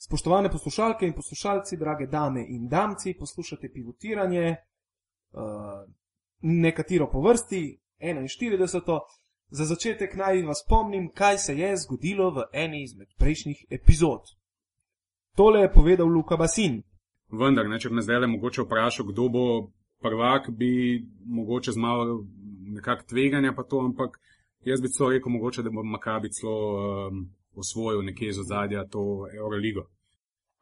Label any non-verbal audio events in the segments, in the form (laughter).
Spoštovane poslušalke in poslušalci, drage dame in damci, poslušate pivotiranje, uh, nekatero po vrsti, 41. Za začetek naj vas spomnim, kaj se je zgodilo v eni izmed prejšnjih epizod. Tole je povedal Luka Basin. Vendar, ne, če bi me zdaj le mogoče vprašal, kdo bo prvak, bi mogoče z malo nekak tveganja pa to, ampak jaz bi celo rekel, mogoče, da bo Makabi celo um, osvojil nekje iz ozadja to Euroligo.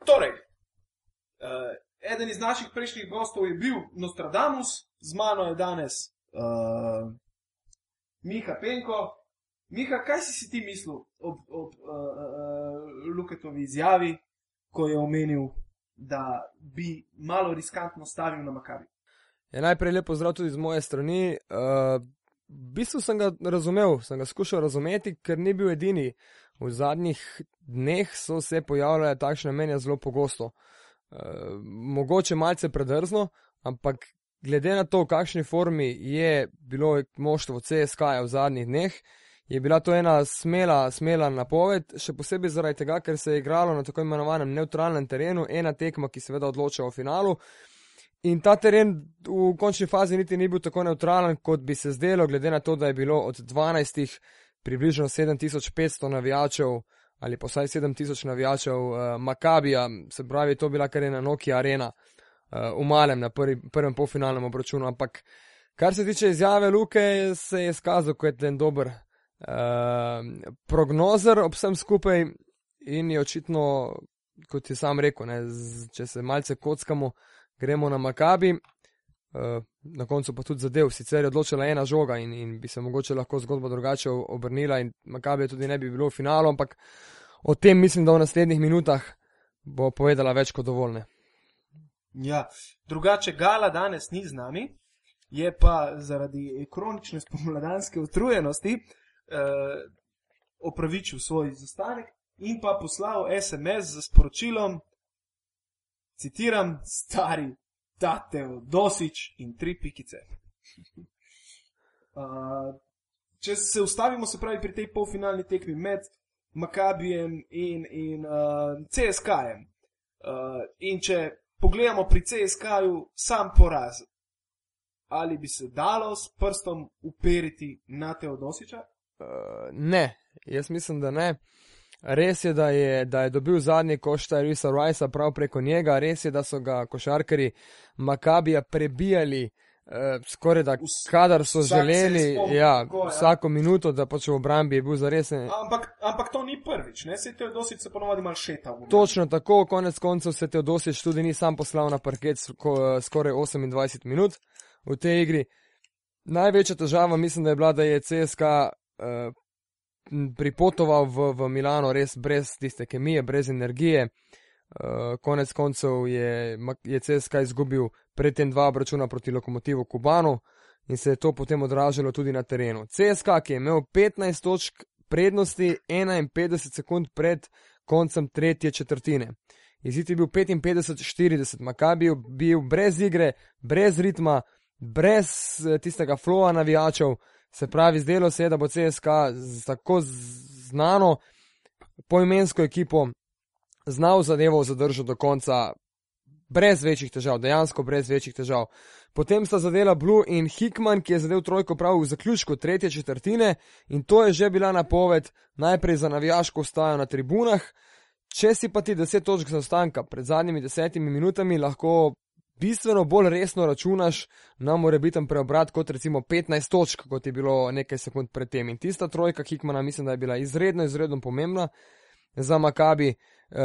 Torej, uh, eden iz naših prejšnjih gostov je bil Nostradamus, z mano je danes uh, Miha Penko. Miha, kaj si, si ti mislil ob, ob uh, uh, Luketovi izjavi, ko je omenil, da bi malo riskantno stavil na Makabi? Je najprej lepo zdrav tudi z moje strani. Uh, v bistvu sem ga razumel, sem ga skušal razumeti, ker ni bil edini. V zadnjih dneh so se pojavljale takšne menje zelo pogosto. Uh, mogoče malce predrzno, ampak glede na to, v kakšni formi je bilo moštvo CSK v zadnjih dneh, je bila to ena smela, smela napoved, še posebej zaradi tega, ker se je igralo na tako imenovanem neutralnem terenu, ena tekma, ki seveda odloča o finalu. In ta teren v končni fazi niti ni bil tako neutralen, kot bi se zdelo, glede na to, da je bilo od 12 približno 7500 navijačev ali pa vsaj 7000 navijačev uh, Makabija, se pravi, to bila kar ena Nokia arena uh, v malem na prvi, prvem polfinalnem obračunu. Ampak kar se tiče izjave Luke, se je skazal kot en dober uh, prognozer ob vsem skupaj in je očitno, kot je sam rekel, ne, z, če se malce kockamo, gremo na Makabi. Uh, na koncu pa tudi zadev, sicer je odločila ena žoga in, in bi se mogoče lahko zgodba drugače obrnila in Makabi tudi ne bi bilo v finalu, ampak o tem mislim, da v naslednjih minutah bo povedala več kot dovoljne. Ja, drugače Gala danes ni z nami, je pa zaradi kronične (laughs) spomladanske utrujenosti eh, opravičil svoj zastanek in pa poslal SMS z sporočilom, citiram, stari Tateo, Dosič in tri pikice. uh, če se ustavimo, se pravi, pri tej polfinalni tekmi med Makabijem in, in uh, CSK-jem. Uh, in če pogledamo pri CSK-ju sam poraz, ali bi se dalo s prstom uperiti na Teodosiča? Uh, ne, jaz mislim, da ne. Res je, da je, da je dobil zadnji koštaj Risa Rajsa prav preko njega, res je, da so ga košarkari Makabija prebijali eh, skoraj da, kadar so želeli, spom, ja, tako, ja. vsako minuto, da pač v obrambi je bil zares. Ampak, ampak to ni prvič, ne se Teodosič se ponovadi mal šeta. Točno tako, konec koncev se Teodosič tudi ni sam poslal na parket skoraj 28 minut v tej igri. Največja težava mislim, da je bila, da je CSK. Eh, pripotoval v, v Milano res brez tiste kemije, brez energije. Uh, konec koncev je, je CSK izgubil predtem dva obračuna proti lokomotivu Kubanu in se je to potem odražalo tudi na terenu. CSK, ki je imel 15 točk prednosti 51 sekund pred koncem tretje četrtine. Izid je bil 55-40, Makabi je bil brez igre, brez ritma, brez eh, tistega flowa navijačev. Se pravi, zdelo se je, da bo CSK z tako znano poimensko ekipo znal zadevo zadržati do konca, brez večjih težav, dejansko brez večjih težav. Potem sta zadela Blue in Hickman, ki je zadev trojko prav v zaključku tretje četrtine in to je že bila napoved najprej za navijaško vstajo na tribunah. Če si pa ti deset točk zaostanka pred zadnjimi desetimi minutami lahko bistveno bolj resno računaš na morebiten preobrat kot recimo 15 točk, kot je bilo nekaj sekund predtem. In tista trojka Kikmana mislim, da je bila izredno, izredno pomembna za Makabi, uh,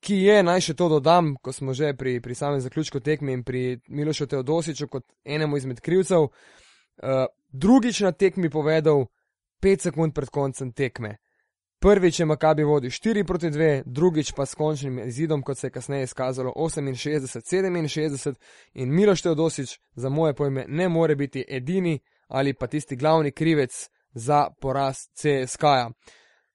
ki je, naj še to dodam, ko smo že pri, pri samem zaključku tekme in pri Milošu Teodosiču kot enemu izmed krivcev, uh, drugič na tekmi povedal 5 sekund pred koncem tekme. Prvič je Makabi vodil 4 proti 2, drugič pa s končnim izidom, kot se je kasneje izkazalo 68-67 in Miloš Teodosič za moje pojme ne more biti edini ali pa tisti glavni krivec za poraz CSK-ja.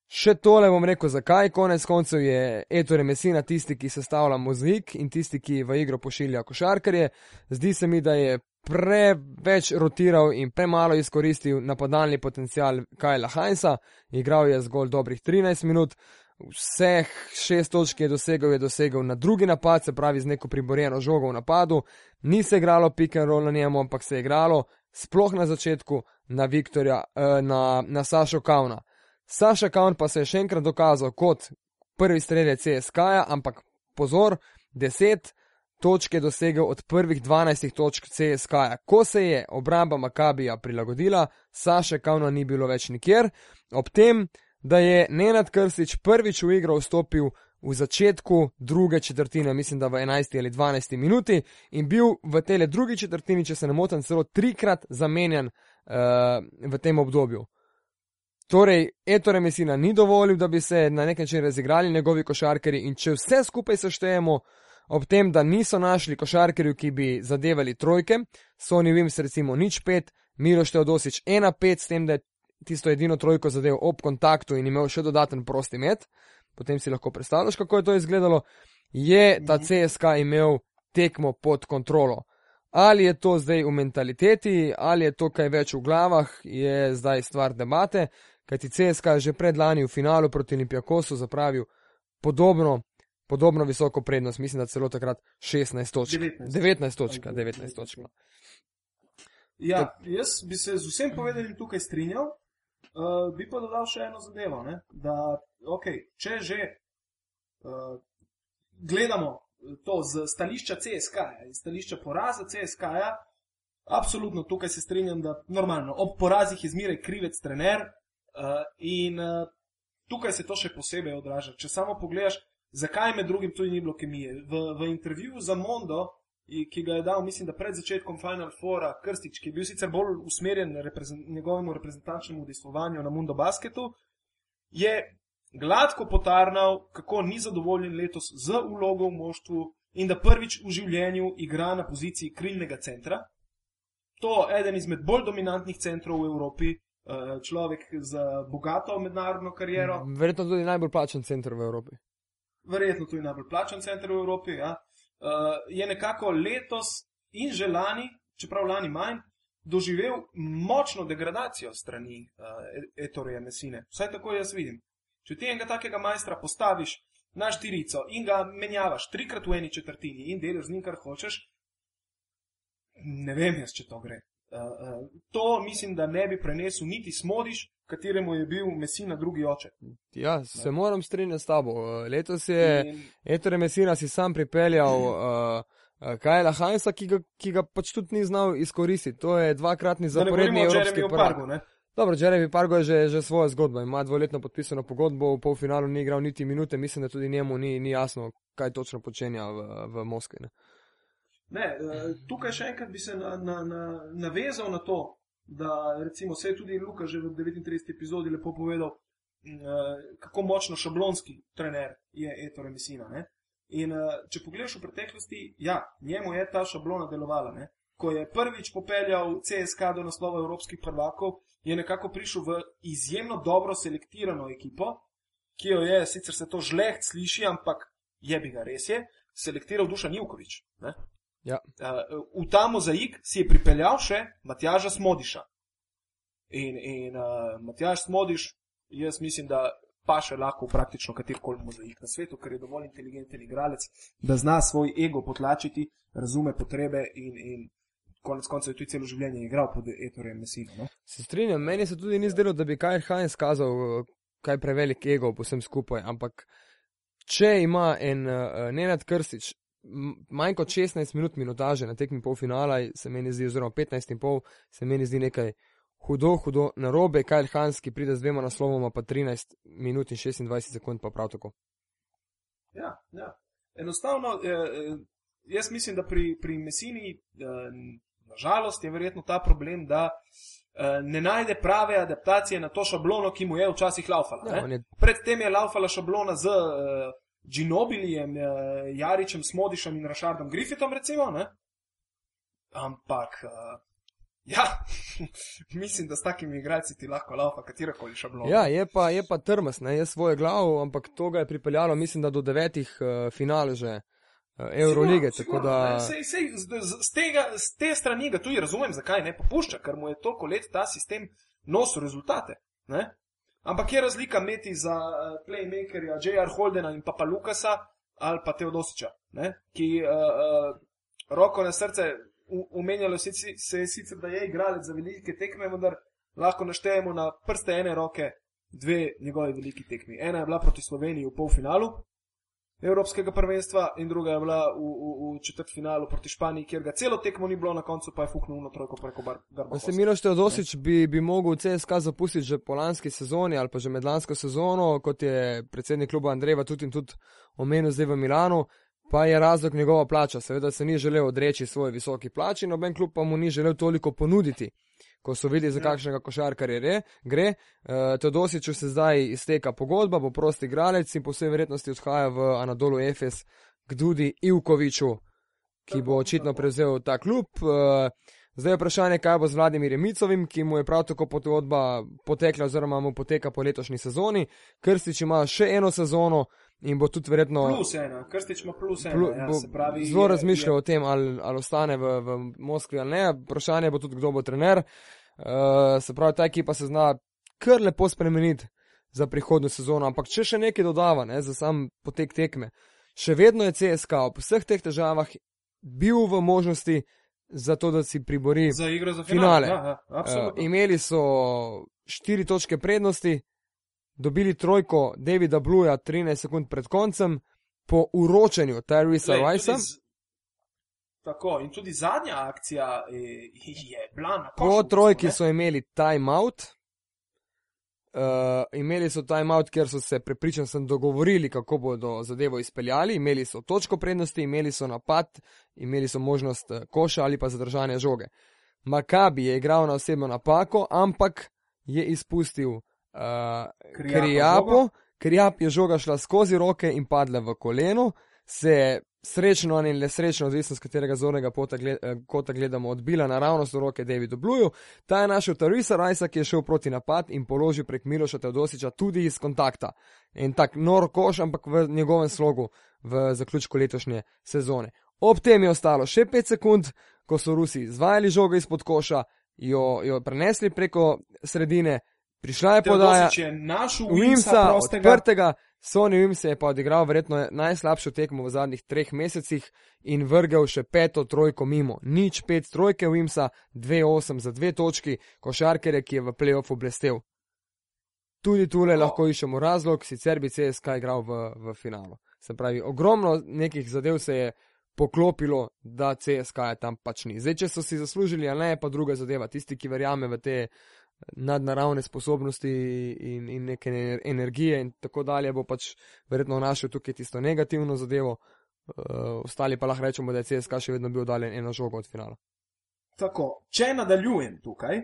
Še tole bom rekel, zakaj konec koncev je Ettore Messina tisti, ki sestavlja mozaik in tisti, ki v igro pošilja košarkarje. Zdi se mi, da je preveč rotiral in premalo izkoristil napadalni potencial Kajla Heinza, igral je zgolj dobrih 13 minut. Vseh šest točk je dosegel, je dosegel na drugi napad, se pravi z neko priborjeno žogo v napadu. Ni se igralo pick and roll na njemu, ampak se je igralo sploh na začetku na Viktorja, eh, na, na Sašo Kauna. Saša Kaun pa se je še enkrat dokazal kot prvi strelec CSK-ja, ampak pozor, 10 točk je dosegel od prvih 12 točk CSK-ja. Ko se je obramba Makabija prilagodila, Saša Kauna ni bilo več nikjer, ob tem, da je Nenad Krstič prvič v igro vstopil v začetku druge četrtine, mislim, da v 11 ali 12 minuti in bil v tele drugi četrtini, če se ne motim, celo trikrat zamenjan uh, v tem obdobju. Torej, Ettore Messina ni dovolil, da bi se na nek način razigrali njegovi košarkari in če vse skupaj seštejemo, ob tem, da niso našli košarkarjev, ki bi zadevali trojke, Sony Wims recimo nič pet, Miroš Teodosič ena pet, s tem, da je tisto edino trojko zadev ob kontaktu in imel še dodaten prosti met, potem si lahko predstavljaš, kako je to izgledalo, je ta CSK imel tekmo pod kontrolo. Ali je to zdaj v mentaliteti, ali je to kaj več v glavah, je zdaj stvar debate, kajti CSK je že predlani v finalu proti Olimpijakosu zapravil podobno, podobno visoko prednost, mislim, da celo takrat 16 točk. 19. 19 točk, 19 točk. no. Ja, jaz bi se z vsem povedanim tukaj strinjal, uh, bi pa dodal še eno zadevo. Ne? Da, okay, če že uh, gledamo to z stališča CSK, -ja, iz stališča poraza CSK, -ja, absolutno tukaj se strinjam, da normalno, ob porazih je zmeraj krivec trener uh, in uh, tukaj se to še posebej odraža. Če samo pogledaš, zakaj med drugim tudi ni bilo kemije. V, v intervjuju za Mondo, ki ga je dal, mislim, da pred začetkom Final Fora, Krstič, ki je bil sicer bolj usmerjen reprezen, njegovemu reprezentančnemu udejstvovanju na Mundo Basketu, je gladko potarnal, kako ni zadovoljen letos z vlogo v moštvu in da prvič v življenju igra na poziciji krilnega centra. To je eden izmed bolj dominantnih centrov v Evropi, eh, človek z bogato mednarodno kariero. Verjetno tudi najbolj plačen center v Evropi. Verjetno tudi najbolj plačen center v Evropi, ja, uh, je nekako letos in že lani, čeprav lani manj, doživel močno degradacijo strani uh, Ettore Messine. Vsaj tako jaz vidim. Če ti enega takega majstra postaviš na štirico in ga menjavaš trikrat v eni četrtini in delaš z njim, kar hočeš, ne vem jaz, če to gre. Uh, uh, to mislim, da ne bi prenesel niti smodiš, kateremu je bil Messina drugi oče. Ja, se moram strinjati s tabo. Uh, Letos je In- Ettore Messina si sam pripeljal uh, (clears throat) uh, Kajla Hansa, ki ga, ki ga pač tudi ni znal izkoristiti. To je dvakratni ne zaporedni evropski prvak. Ne? Dobro, Jeremy Pargo je že, že svojo zgodbo, ima dvoletno podpisano pogodbo, v polfinalu ni igral niti minute, mislim, da tudi njemu ni, ni jasno, kaj točno počenja v, v Moskvi. Ne. Ne, eh, tukaj še enkrat bi se na, na, na, navezal na to, da recimo se je tudi Luka že v 39. epizodi lepo povedal, eh, kako močno šablonski trener je Ettore Messina. Ne? In eh, če pogledaš v preteklosti, ja, njemu je ta šablona delovala. Ne? Ko je prvič popeljal CSK do naslova evropskih prvakov, je nekako prišel v izjemno dobro selektirano ekipo, ki jo je, sicer se to žleht sliši, ampak je bi ga res je, selektiral Dušan Jivkovič. Ne? Ja. Uh, v ta mozaik si je pripeljal še Matjaža Smodiša. In, in uh, Matjaž Smodiš, jaz mislim, da pa še lahko v praktično katerkoli mozaik na svetu, ker je dovolj inteligenten igralec, da zna svoj ego potlačiti, razume potrebe in, in konec koncev je tudi celo življenje igral pod Etorjem Messino. No? Se strinjam, meni se tudi ni zdelo, da bi Kajl Heinz kazal uh, kaj prevelik ego vsem skupaj, ampak če ima en uh, Nenad Krstič manj kot 16 minut minutaže na tekmi polfinala, se meni zdi, oziroma 15 in pol, se meni zdi nekaj hudo, hudo narobe. Kajl Heinz, ki pride z dvema naslovoma, pa 13 minut in 26 sekund, pa prav tako. Ja, ja. Enostavno, eh, eh, jaz mislim, da pri, pri Messini, eh, nažalost, je verjetno ta problem, da eh, ne najde prave adaptacije na to šablono, ki mu je včasih laufala. Ja, je- Predtem je laufala šablona z eh, Ginobilijem, eh, Jaričem, Smodišem in Rašardom Griffithom, recimo. Ne? Ampak. Eh, Ja, (laughs) mislim, da s takimi igralci ti lahko laufa katerakoli šablona. Ja, je pa, je pa trmas, ne, je svoje glavo, ampak to ga je pripeljalo, mislim, da do devetih uh, finale že uh, Eurolige. Sigurno, tako da, sej, sej, z, z, z, tega, z te strani ga tudi razumem, zakaj ne popušča, ker mu je toliko let ta sistem nosil rezultate. Ne? Ampak je razlika imeti za uh, playmakerja J.R. Holdena in pa Lukasa ali pa Teodosiča, ne? ki uh, uh, roko na srce umenjalo se, se je sicer, da je igralec za velike tekme, vendar lahko naštejemo na prste ene roke dve njegove veliki tekmi. Ena je bila proti Sloveniji v polfinalu Evropskega prvenstva in druga je bila v, v, v četrt finalu proti Španiji, kjer ga celo tekmo ni bilo, na koncu pa je fuknil na trojko preko Garba. Se Miloš Teodosič bi, bi mogel CSK zapustiti že po lanski sezoni ali pa že med lansko sezono, kot je predsednik kluba Andrejeva tudi in tudi omenil zdaj v Milanu. Pa je razlog njegova plača. Seveda se ni želel odreči svoje visoke plače, noben klub pa mu ni želel toliko ponuditi ko so videli, za ja. kakšnega košarkarja gre. Uh, Teodosiču se zdaj izteka pogodba, bo prosti igralec in po vsej verjetnosti odhaja v Anadolu Efes k Dudi Ivkoviču, ki bo očitno prevzel ta klub. Uh, Zdaj je vprašanje, kaj bo z Vladimirjem Micovim, ki mu je prav tako pogodba potekla, oziroma mu poteka po letošnji sezoni. Krstič ima še eno sezono in bo tudi verjetno. Plus ena, Krstič ima plus ena. Plu, ja, pravi, zelo razmišlja o tem, ali, ali ostane v, v Moskvi ali ne. Vprašanje bo tudi, kdo bo trener. Uh, se pravi, ta ekipa se zna kar lepo spremeniti za prihodno sezono, ampak če še nekaj dodava ne, za sam potek tekme, še vedno je CSK ob vseh teh težavah bil v možnosti zato da si pribori za igro za finale. finale. Ja, ja, uh, imeli so štiri točke prednosti, dobili trojko Davida Bluja 13 sekund pred koncem, po uročenju Tyrisa Ricea. Tako, in tudi zadnja akcija je, je bila na koncu. Po trojki so imeli timeout, Uh, imeli so timeout, ker so se, prepričan sem, dogovorili, kako bodo zadevo izpeljali. Imeli so točko prednosti, imeli so napad, imeli so možnost uh, koša ali pa zadržanja žoge. Makabi je igral na osebno napako, ampak je izpustil krijapo. Krijap je žoga šla skozi roke in padla v koleno, se srečno ali le srečno, odvisno z katerega zornega gled, eh, kota gledamo, odbila naravnost v roke Davidu Bluju. Ta je našel Tarisa Rajsa, ki je šel proti napad in položil prek Miloša Teodosiča tudi iz kontakta. In tak nor koš, ampak v njegovem slogu v zaključku letošnje sezone. Ob tem je ostalo še 5 sekund, ko so Rusi izvajali žogo izpod koša, jo, jo prenesli preko sredine, prišla je podaja. Wimsa, odprtega. Sony Wims je pa odigral verjetno najslabšo tekmo v zadnjih treh mesecih in vrgel še peto trojko mimo. Nič pet trojke Wimsa, dve osem za dve točki, košarkere, ki je v playoffu blestev. Tudi tule oh. lahko iščemo razlog, sicer bi CSK igral v, v finalu. Se pravi, ogromno nekih zadev se je poklopilo, da CSK je tam pač ni. Zdaj, če so si zaslužili ali ne, pa druga zadeva. Tisti, ki verjame v te nadnaravne sposobnosti in, in neke energije in tako dalje, bo pač verjetno našel tukaj tisto negativno zadevo, uh, ostali pa lahko rečemo, da je CSK še vedno bil daljen eno žogo od finala. Tako, če nadaljujem tukaj,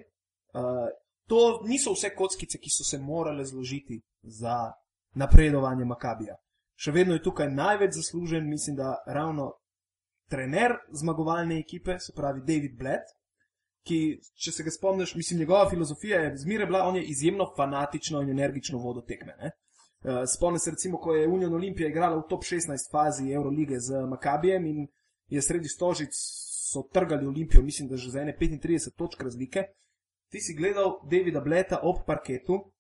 uh, to niso vse kockice, ki so se morale zložiti za napredovanje Makabija. Še vedno je tukaj največ zaslužen, mislim, da ravno trener zmagovalne ekipe, se pravi David Blatt, ki, če se ga spomniš, mislim, njegova filozofija je zmeraj bila, on je izjemno fanatično in energično vodo tekme. Uh, Spomnim se recimo, ko je Union Olimpija igrala v top 16 fazi Eurolige z Makabijem in je sredi stožic so trgali Olimpijo, mislim, da že za ene 35 točk razlike. Ti si gledal Davida Bleta ob parketu,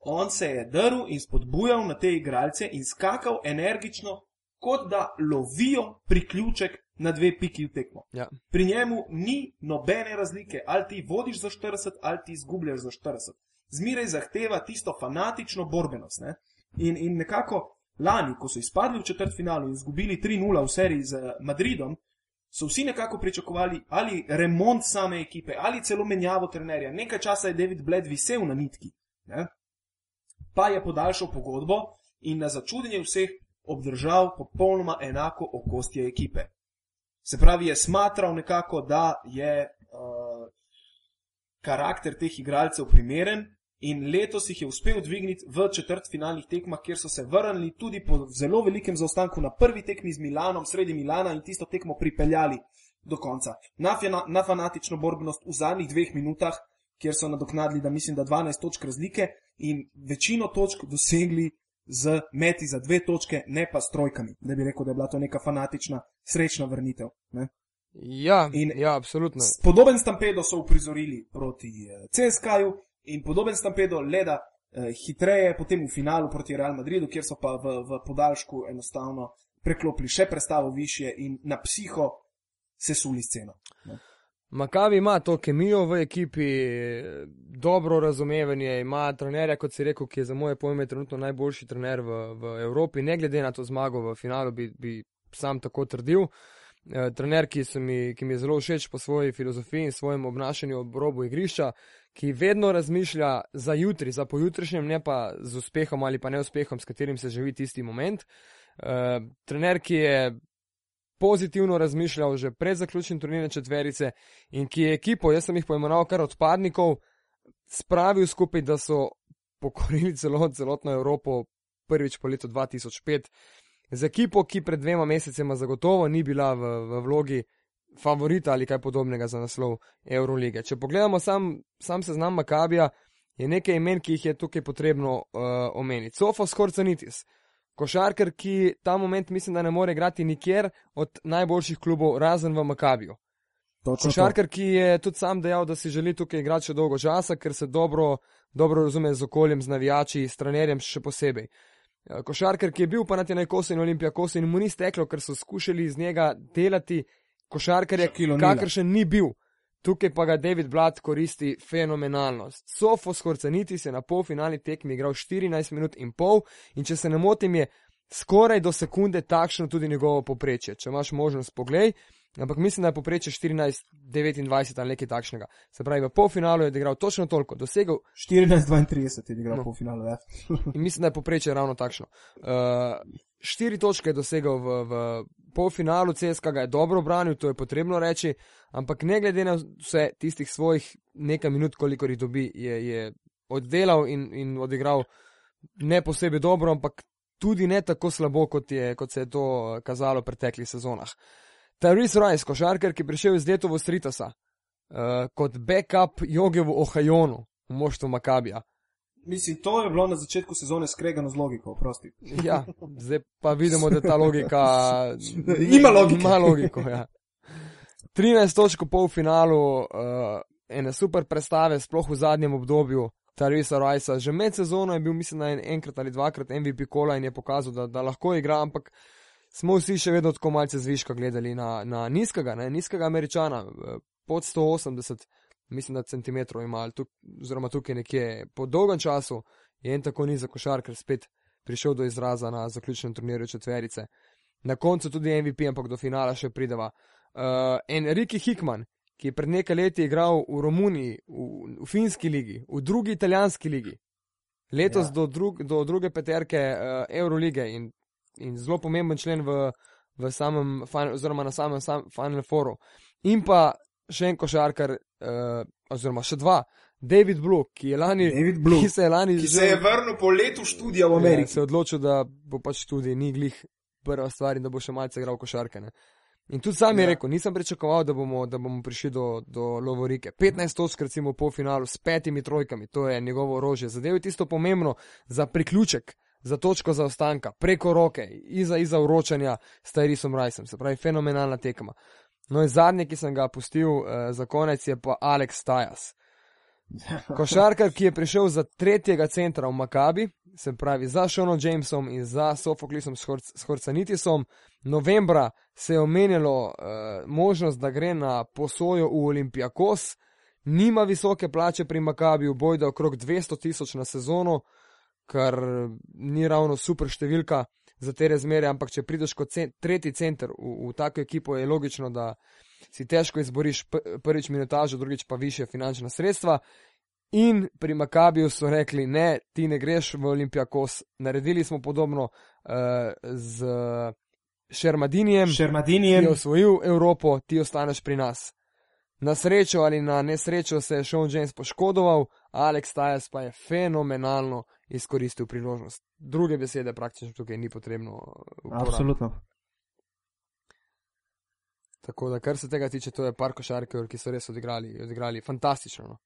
on se je drl in spodbujal na te igralce in skakal energično, kot da lovijo priključek na dve piki v tekmo. Ja. Pri njemu ni nobene razlike, ali ti vodiš za 40 ali ti izgubljaš za 40. Zmeraj zahteva tisto fanatično borbenost. Ne? In, in nekako lani, ko so izpadli v četrt finalu in izgubili 3-0 v seriji z Madridom, so vsi nekako pričakovali ali remont same ekipe ali celo menjavo trenerja. Nekaj časa je David Bled visel na nitki, ne? pa je podaljšal pogodbo in na začudenje vseh obdržal popolnoma enako okostje ekipe. Se pravi, je smatral nekako, da je uh, karakter teh igralcev primeren in letos jih je uspel dvigniti v četrt finalnih tekmah, kjer so se vrnili tudi po zelo velikem zaostanku na prvi tekmi z Milanom, sredi Milana in tisto tekmo pripeljali do konca. Na, na fanatično borbenost v zadnjih dveh minutah, kjer so nadoknadili, da mislim, da 12 točk razlike in večino točk dosegli z meti za dve točke, ne pa s trojkami. Ne bi rekel, da je bila to neka fanatična, srečna vrnitev. Ne? Ja, in ja, absolutno. Podoben stampedo so uprizorili proti eh, CSK-ju in podoben stampedo leda uh, hitreje, potem v finalu proti Real Madridu, kjer so pa v, v podaljšku enostavno preklopili še prestavo više in na psiho sesuli sceno. Ne. Makavi ima to kemijo v ekipi, dobro razumevanje, ima trenerja, kot si rekel, ki je za moje pojme trenutno najboljši trener v, v Evropi, ne glede na to zmago v finalu, bi, bi sam tako trdil. E, trener, ki, mi, ki mi je zelo všeč po svoji filozofiji in svojem obnašanju ob robu igrišča, ki vedno razmišlja za jutri, za pojutrišnjem, ne pa z uspehom ali pa neuspehom, s katerim se živi tisti moment. E, trener, ki je pozitivno razmišljal že pred zaključnim turnirjem četverice in ki je ekipo, jaz sem jih poimenoval kar odpadnikov, spravil skupaj, da so pokorili celo celotno Evropo prvič po letu 2005. Z ekipo, ki pred dvema mesecema zagotovo ni bila v, v vlogi favorita ali kaj podobnega za naslov Eurolige. Če pogledamo sam, sam seznam Makabija, je nekaj imen, ki jih je tukaj potrebno uh, omeniti. Sofos Horcanitis, košarkar, ki ta moment mislim, da ne more igrati nikjer od najboljših klubov, razen v Makabiju. Košarkar, ki je tudi sam dejal, da si želi tukaj igrati še dolgo časa, ker se dobro, dobro razume z okoljem, z navijači, s trenerjem še posebej. Košarkar, ki je bil pa na tej kosi in olimpija kosi in mu ni steklo, ker so skušali iz njega delati košarkarja, kakršen ni bil. Tukaj pa ga David Blatt koristi fenomenalno. Sofos Horcanitis je na polfinalni tekmi igral 14 minut in pol in če se ne motim, je skoraj do sekunde takšno tudi njegovo poprečje. Če imaš možnost, poglej. Ampak mislim, da je poprečje 14-29 ali nekaj takšnega. Se pravi, v polfinalu je odigral točno toliko, dosegel 14-32 je odigral no. polfinalu. Ja. in mislim, da je poprečje ravno takšno. Uh, štiri točke je dosegel v, v polfinalu, CSK ga je dobro branil, to je potrebno reči, ampak ne glede na vse tistih svojih nekaj minut, koliko jih dobi, je, je oddelal in, in odigral ne posebej dobro, ampak tudi ne tako slabo, kot, je, kot se je to kazalo v preteklih sezonah. Tyrese Rice, košarkar, ki je prišel iz Detovo Stritasa, uh, kot backup Jogevu Ohajonu v moštvu Makabija. Mislim, to je bilo na začetku sezone skregano z logiko, prosti. Ja, zdaj pa vidimo, da ta logika (laughs) ima logiko. Ima logiko ja. 13 točk v polfinalu, uh, ene super predstave, sploh v zadnjem obdobju. Tyrese Rice, že med sezono je bil, mislim, en, enkrat ali dvakrat MVP kola in je pokazal, da, da lahko igra, ampak smo vsi še vedno tako malce zviška gledali na, na nizkega, ne, nizkega američana, eh, pod 180, mislim, da centimetrov ima, tuk, oziroma tukaj nekje. Po dolgem času je en tako nizek košarkar spet prišel do izraza na zaključnem turnirju četverice. Na koncu tudi MVP, ampak do finala še prideva. Uh, Enrique Hickman, ki je pred nekaj leti igral v Romuniji, v, v finski ligi, v drugi italijanski ligi, letos ja. do, drug, do druge peterke uh, Eurolige in in zelo pomemben člen v, v samem, oziroma na samem sam, Final Fouru. In pa še en košarkar, uh, oziroma še dva, David Blue, ki je lani, Blue, ki se je, lani ki se je vrnil po letu študija v Ameriki. Ja, se je odločil, da bo pač tudi ni glih prva stvar in da bo še malce igral košarke. Ne. In tudi sam je ja. rekel, nisem pričakoval, da bomo, da bomo prišli do, do Lovorike. 15 točk, recimo, po finalu s petimi trojkami, to je njegovo orožje. Zadev je tisto pomembno za priključek za točko zaostanka, preko roke, iza, iza uročanja s Tyrisom Rajsom, se pravi, fenomenalna tekma. No in zadnji, ki sem ga pustil uh, za konec, je pa Alex Tajas. (laughs) Košarkar, ki je prišel za tretjega centra v Makabi, se pravi za Šonom Jamesom in za Sofoklisom Schorcanitisom, novembra se je omenjalo uh, možnost, da gre na posojo v Olimpijakos, nima visoke plače pri Makabiju, bojda okrog 200 tisoč na sezono, kar ni ravno super številka za te razmere, ampak če prideš kot cent, tretji center v, v tako ekipo, je logično, da si težko izboriš prvič minutažo, drugič pa više finančna sredstva. In pri Makabiju so rekli, ne, ti ne greš v Olimpijakos. Naredili smo podobno uh, z Šermadinijem, Šermadinijem, ki je osvojil Evropo, ti ostaneš pri nas. Na srečo ali na nesrečo se je Sean James poškodoval, Alex Tajas pa je fenomenalno izkoristil priložnost. Druge besede praktično tukaj ni potrebno. Uporabiti. Absolutno. Tako da, kar se tega tiče, to je par košarkarjev, ki so res odigrali, odigrali fantastično. No.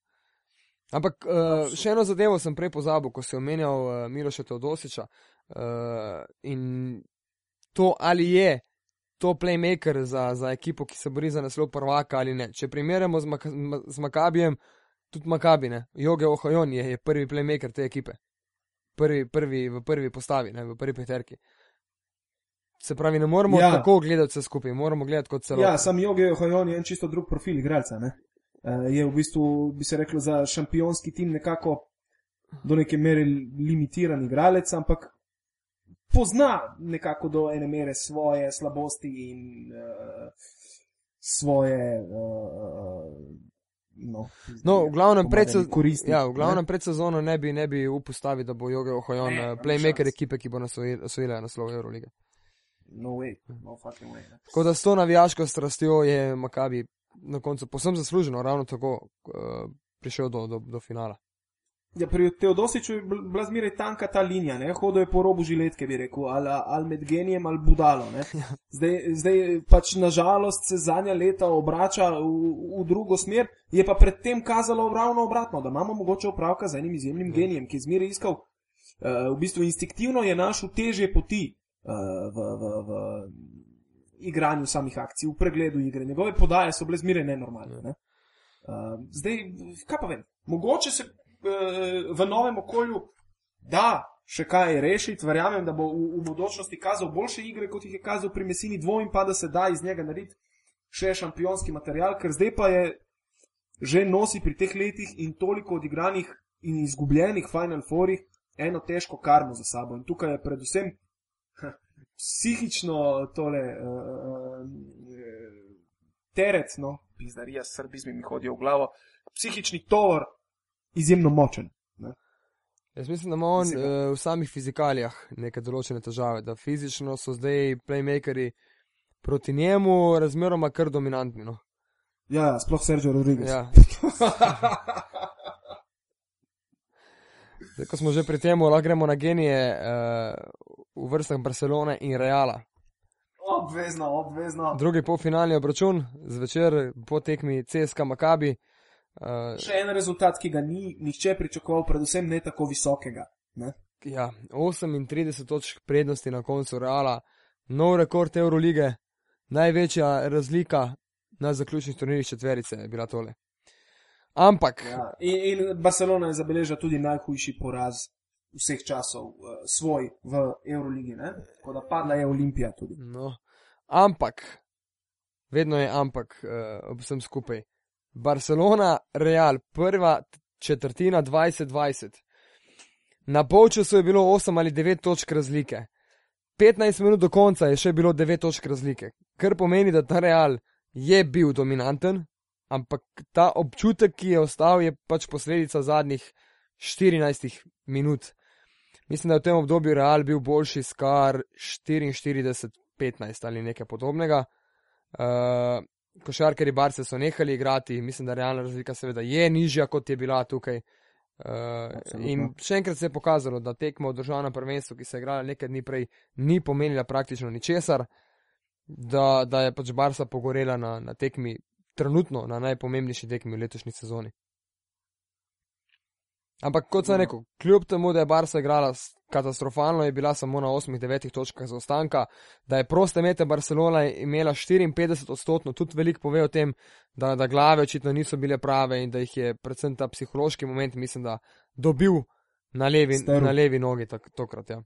Ampak uh, še eno zadevo sem prej pozabil, ko si omenjal uh, Miroša Teodosiča uh, in to, ali je to playmaker za, za ekipo, ki se bori za naslov prvaka ali ne. Če primerjamo z, Mak z Makabijem, tudi Makabine, Joge Ohajon je, je prvi playmaker te ekipe. prvi, prvi, v prvi postavi, ne, v prvi peterki. Se pravi, ne moramo Ja. tako gledati vse skupaj, moramo gledati kot celo. Ja, sam Jogi Hojon je en čisto drug profil igralca. Ne? Uh, je v bistvu, bi se reklo, za šampionski tim nekako do neke mere limitiran igralec, ampak pozna nekako do ene mere svoje slabosti in uh, svoje. Uh, no, No, v glavnem, po pred, mojem, se, koristi, ja, glavnem ne. pred sezono ne bi, ne bi upostavil, da bo Joge Ohojon Ne, eh, playmaker ekipe, ki bo nasvojila naslov Eurolige. No way, no fucking way. Tako da s to navijaško strastjo je Makabi na koncu posebno zasluženo, ravno tako uh, prišel do, do, do finala. Ja, pri Teodosiču je bila zmeraj tanka ta linija, ne? hodil je po robu žiletke, bi rekel, ali, ali med genijem ali budalo. ne. Zdaj, zdaj pač nažalost se zadnja leta obrača v, v drugo smer, je pa predtem kazalo ravno obratno, da imamo mogoče opravka z enim izjemnim genijem, ki je zmeraj iskal, uh, v bistvu instinktivno je našel težje poti uh, v, v, v igranju samih akcij, v pregledu igre. Njegove podaje so bile zmeraj nenormalne. Ne? Uh, zdaj, kaj pa vem, mogoče se v novem okolju da še kaj rešiti, verjamem, da bo v, v bodočnosti kazal boljše igre, kot jih je kazal pri Mesini, dvomim pa, da se da iz njega narediti še šampionski material, ker zdaj pa je že nosi pri teh letih in toliko odigranih in izgubljenih Final Fourih eno težko karmo za sabo. In tukaj je predvsem ha, psihično tole uh, teret, no, pizdarija, srbizmi mi hodijo v glavo, psihični tovor izjemno močen. Ne? Jaz mislim, da ima on uh, v samih fizikalijah neke določene težave, da fizično so zdaj playmakeri proti njemu razmeroma kar dominantni. No. Ja, ja, sploh Sergio Rodriguez. Ja. (laughs) Zdaj, ko smo že pri tem, lahko gremo na genije uh, v vrstah Barcelone in Reala. obvezno, obvezno. Drugi polfinalni obračun, zvečer po tekmi CSK Makabi. Uh, Še en rezultat, ki ga ni nihče pričakoval, predvsem ne tako visokega. Ne? ja, 38 točk prednosti na koncu Reala, nov rekord Eurolige, največja razlika na zaključnih turnirjih četverice je bila tole. Ampak, Ja. In, in Barcelona je zabeležila tudi najhujši poraz vseh časov, uh, svoj v Euroligi. Tako da padla je Olimpija tudi. no, ampak, vedno je ampak uh, ob vsem skupaj. Barcelona, Real, prva četrtina 2020. Na polčasu je bilo 8 ali 9 točk razlike. 15 minut do konca je še bilo 9 točk razlike, kar pomeni, da ta Real je bil dominanten, ampak ta občutek, ki je ostal, je pač posledica zadnjih 14 minut. Mislim, da je v tem obdobju Real bil boljši s kar 44-15 ali nekaj podobnega. Uh, košarkari Barce so nehali igrati, mislim, da realna razlika seveda je nižja, kot je bila tukaj. Uh, in še enkrat se je pokazalo, da tekmo v državnem prvenstvu, ki se je igrala nekaj dni prej, ni pomenila praktično ničesar, da, da je pač Barca pogorela na, na tekmi, trenutno na najpomembnejši tekmi v letošnji sezoni. Ampak kot sem Ja. rekel, kljub temu, da je Barca igrala katastrofalno, je bila samo na 8-9 točkah zaostanka, da je proste mete Barcelona imela 54 odstotno, tudi veliko pove o tem, da, da glave očitno niso bile prave in da jih je predvsem ta psihološki moment, mislim, da dobil na levi, Strl. na levi nogi tak, tokrat. Ja.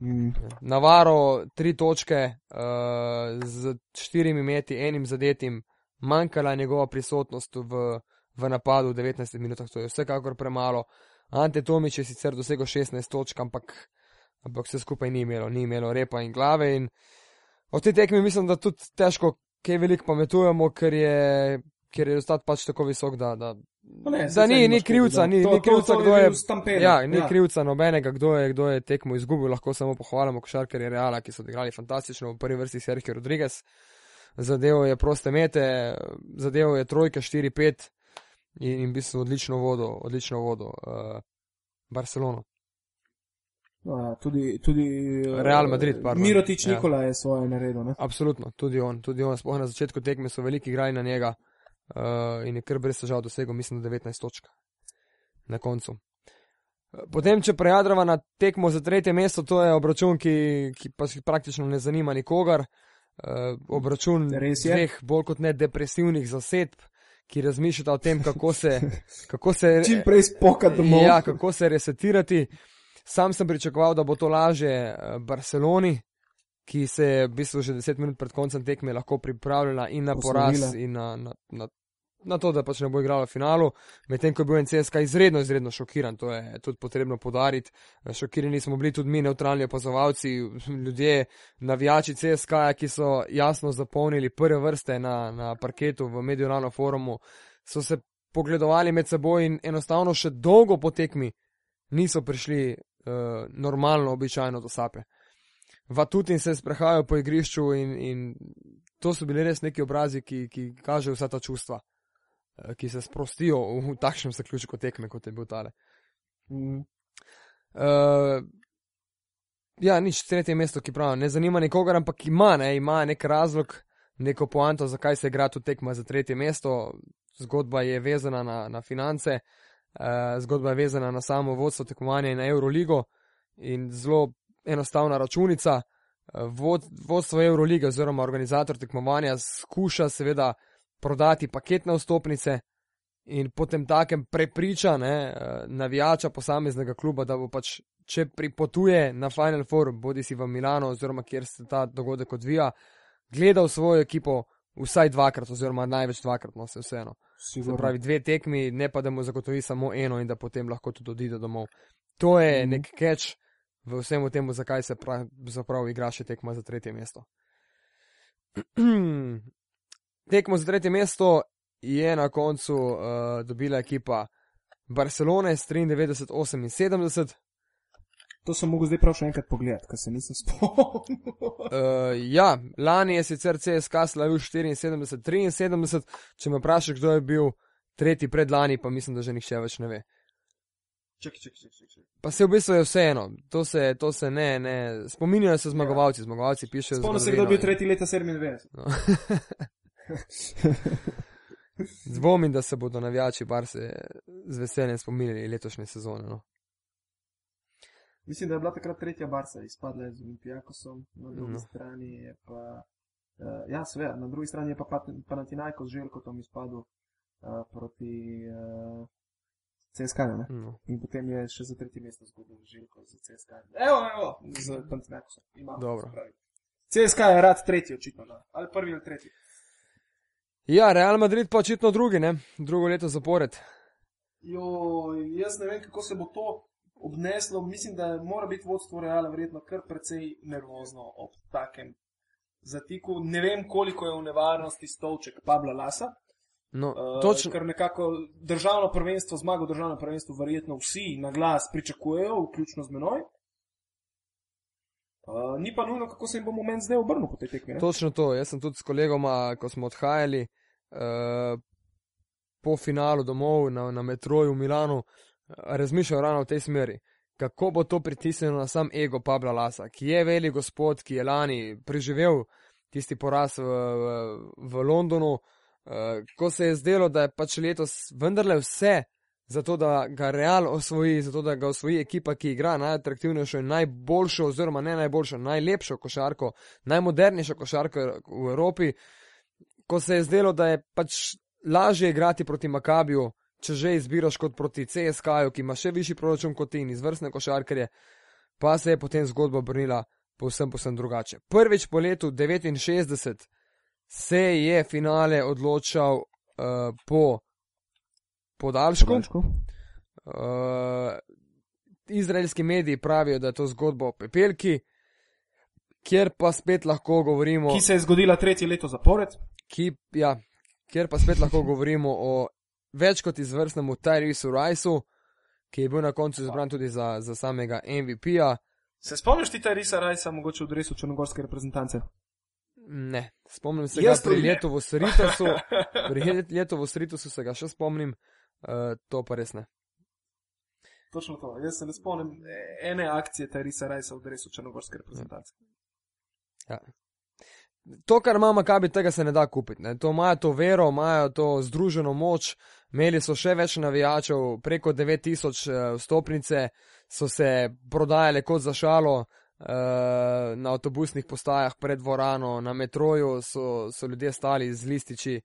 Mm. Navaro tri točke uh, z štirimi meti, enim zadetim, manjkala je njegova prisotnost v, v napadu v 19 minutah, to je vsekakor premalo. Ante Tomič je sicer dosegel 16 točk, ampak, ampak vse skupaj ni imelo, ni imelo repa in glave. In o tej tekmi mislim, da tudi težko kaj veliko pametujemo, ker je, ker je rezultat pač tako visok, da, da, Pa Ne, da ni, ni krivca, kaj ni, dodati. ni krivca, to, to kdo je. stampede. Ja, ni ja. krivca nobenega, kdo je, kdo je tekmo izgubil, lahko samo pohvalimo košarkarje Reala, ki so odigrali fantastično v prvi vrsti Sergio Rodriguez. Zadevo je proste mete, zadevo je trojka 4-5 in, in v bistvu odlično vodo, odlično vodo uh, Barcelono. Ja, tudi, tudi eh, Real Madrid, pardon. Mirotič Ja. Nikola je svoje naredil. Ne? Absolutno, tudi on, tudi on, sploh na začetku tekme so veliki igrali na njega uh, in je kar brez težav dosegel, mislim, da 19 točk na koncu. Potem, če prejadrava na tekmo za tretje mesto, to je obračun, ki, ki pa si praktično ne zanima nikogar. Uh, obračun dveh bolj kot ne depresivnih zasedb, ki razmišljata o tem, kako se, (laughs) kako se Čim prej spokati domov. Ja, kako se resetirati. Sam sem pričakoval, da bo to lažje eh, Barceloni, ki se je v bistvu že 10 minut pred koncem tekme lahko pripravljala in na poraz, Poslovila. in na, na, na, na to, da pač ne bo igrala v finalu. Medtem ko je bil NCSK izredno, izredno šokiran, to je tudi potrebno podariti. Šokirani smo bili tudi mi, neutralni opazovalci, (laughs) ljudje, navijači CSK, ki so jasno zapolnili prve vrste na, na parketu v Medijorano forumu, so se pogledovali med seboj in enostavno še dolgo po tekmi niso prišli uh, normalno, običajno do sape. Vatutin se je sprehajal po igrišču in, in to so bili res neki obrazi, ki, ki kažejo vsa ta čustva, eh, ki se sprostijo v, takšnem zaključku tekme, kot je bil tale. Mm. Uh, ja, nič, tretje mesto, ki pravi, ne zanima nikogar, ampak ima, ne, ima nek razlog, neko poanto, zakaj se igra tu tekma za tretje mesto. Zgodba je vezana na, na finance, uh, zgodba je vezana na samo vodstvo tekmovanja in na Euroligo in zelo enostavna računica. Eh, Vod, vodstvo Eurolige oziroma organizator tekmovanja skuša seveda prodati paketne vstopnice in potem takem prepriča ne, eh, navijača posameznega kluba, da bo pač, če pripotuje na Final Four, bodi si v Milano oziroma kjer se ta dogodek odvija, gledal svojo ekipo vsaj dvakrat oziroma največ dvakrat, no se vseeno. Se Sigurno. pravi dve tekmi, ne pa da mu zagotovi samo eno in da potem lahko tudi odide domov. To je Mhm. nek catch v vsemu temu, zakaj se pravzaprav igra še tekma za tretje mesto. (clears throat) Tekmo za tretje mesto je na koncu uh, dobila ekipa Barcelone s 93-78. To sem mogel zdaj prav še enkrat pogledati, ker se nisem (laughs) spomnil. Uh, ja, lani je sicer CSK slavil 74-73, če me vprašaš, kdo je bil tretji pred lani, pa mislim, da že nihče več ne ve. čakaj, čakaj, čakaj, čakaj. Pa se v bistvu je vseeno, to se, to se ne, ne, spominjajo se zmagovalci, zmagovalci pišejo. Spomnim se, kdo je bil tretji leta 97. No. (laughs) (laughs) Dvomim, da se bodo navijači bar se z veseljem spominjali letošnje sezone. No. Mislim, da je bila takrat tretja Barca, izpadla je z Olimpijakosom, na drugi No. strani je pa. Uh, ja, seveda, na drugi strani je pa Panathinaikos z Željkotom izpadel uh, proti uh, CSK. Ne? No. In potem je še za tretje mesto zgubil Željko za CSK. Evo, evo, z Panathinaikosom. Ima, Dobro. CSK je rad tretji, očitno. No. Ali prvi ali tretji. Ja, Real Madrid pa očitno drugi, ne? drugo leto zapored. Jo, jaz ne vem, kako se bo to obneslo. Mislim, da mora biti vodstvo Reala verjetno kar precej nervozno ob takem zatiku. Ne vem, koliko je v nevarnosti stolček Pabla Lasa. No, Uh, točno, Ker nekako državno prvenstvo, zmago v državnem prvenstvu, verjetno vsi na glas pričakujejo, vključno z menoj. Uh, ni pa nujno, kako se jim bo moment zdaj obrnil po tej tekmi. ne? točno to. Jaz sem tudi s kolegoma, ko smo odhajali uh, po finalu domov na, na metroju v Milanu, eh, razmišljal ravno v tej smeri. Kako bo to pritisnilo na sam ego Pabla Lasa, ki je velik gospod, ki je lani preživel tisti poraz v, v, v Londonu, uh, ko se je zdelo, da je pač letos vendarle vse zato, da ga Real osvoji, zato, da ga osvoji ekipa, ki igra najatraktivnejšo in najboljšo, oziroma ne najboljšo, najlepšo košarko, najmodernejšo košarko v Evropi, ko se je zdelo, da je pač lažje igrati proti Makabiju, če že izbiraš kot proti CSK-ju, ki ima še višji proračun kot ti in izvrstne košarkarje, pa se je potem zgodba obrnila povsem, povsem drugače. Prvič po letu 69 se je finale odločal uh, po podaljšku. Podaljšku. Uh, izraelski mediji pravijo, da je to zgodba o pepelki, kjer pa spet lahko govorimo, Ki se je zgodila tretje leto zapored. ki, ja, kjer pa spet lahko govorimo o več kot izvrstnemu Tyreesu Riceu, ki je bil na koncu izbran tudi za, za samega MVP-ja. Se spomniš ti Tarisa Rajsa, mogoče v dresu črnogorske reprezentance? Ne, spomnim se Jaz ga pri letu v Sritusu, pri let- letu v Sritusu se ga še spomnim, uh, to pa res ne. Točno to. Jaz se ne spomnim ene akcije Tarisa Rajsa v dresu črnogorske reprezentance. To, kar ima Makabi, tega se ne da kupiti. Ne. To imajo to vero, imajo to združeno moč, imeli so še več navijačev, preko 9000 eh, vstopnice so se prodajale kot za šalo. eh, Na avtobusnih postajah pred dvorano, na metroju so, so ljudje stali z lističi,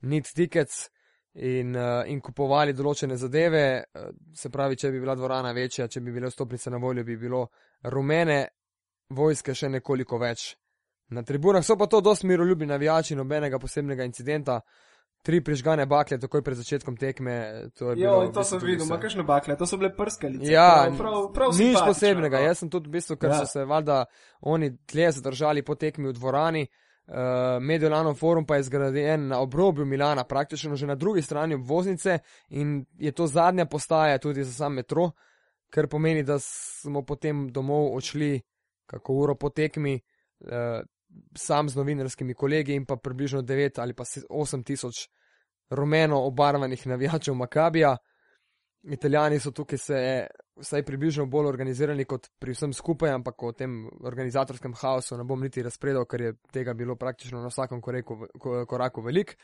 need tickets in, uh, in kupovali določene zadeve. Uh, se pravi, če bi bila dvorana večja, če bi bile vstopnice na voljo, bi bilo rumene vojske še nekoliko več. Na tribunah so pa to dosti miroljubni navijači, nobenega posebnega incidenta. Tri prižgane bakle, takoj pred začetkom tekme. To je Jo, bilo to sem videl, ima kakšne bakle, to so bile prskalice. Ja, prav, prav, prav nič posebnega. no. Jaz sem tudi v bistvu, ker Ja. so se valjda oni tleh zadržali po tekmi v dvorani. Uh, Mediolano forum pa je zgrajen na obrobju Milana, praktično že na drugi strani obvoznice in je to zadnja postaja tudi za sam metro, kar pomeni, da smo potem domov odšli kako uro po tekmi, uh, sam z novinarskimi kolegi in pa približno 9 ali pa 8 tisoč rumeno obarvanih navijačev Makabija. Italijani so tukaj se vsaj približno bolj organizirani kot pri vsem skupaj, ampak o tem organizatorskem haosu ne bom niti razpredal, ker je tega bilo praktično na vsakem koreku, ko- koraku velik.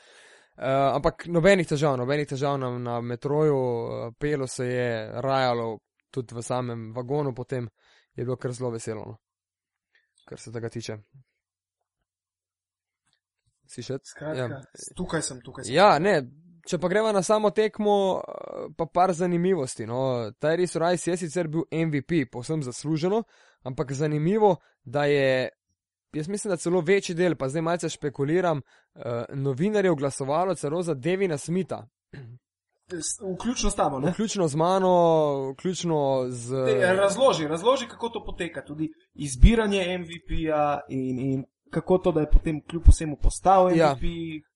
Uh, ampak nobenih težav, nobenih težav na, na metroju, uh, pelo se je, rajalo tudi v samem vagonu, potem je bilo kar zelo veselo, no. kar se tega tiče. Si še? Skratka, tukaj sem, tukaj sem. Ja, ne, če pa greva na samo tekmo, eh, pa par zanimivosti. No. Tyrese Rice je sicer bil MVP, povsem zasluženo, ampak zanimivo, da je, jaz mislim, da celo večji del, pa zdaj malce špekuliram, uh, novinarjev glasovalo celo za Devina Smitha. S- Vključno s tabo, ne? Vključno z mano, vključno z. Te, razloži, razloži, kako to poteka, tudi izbiranje MVP-ja in, in kako to, da je potem kljub vsemu postal MVP. Ja.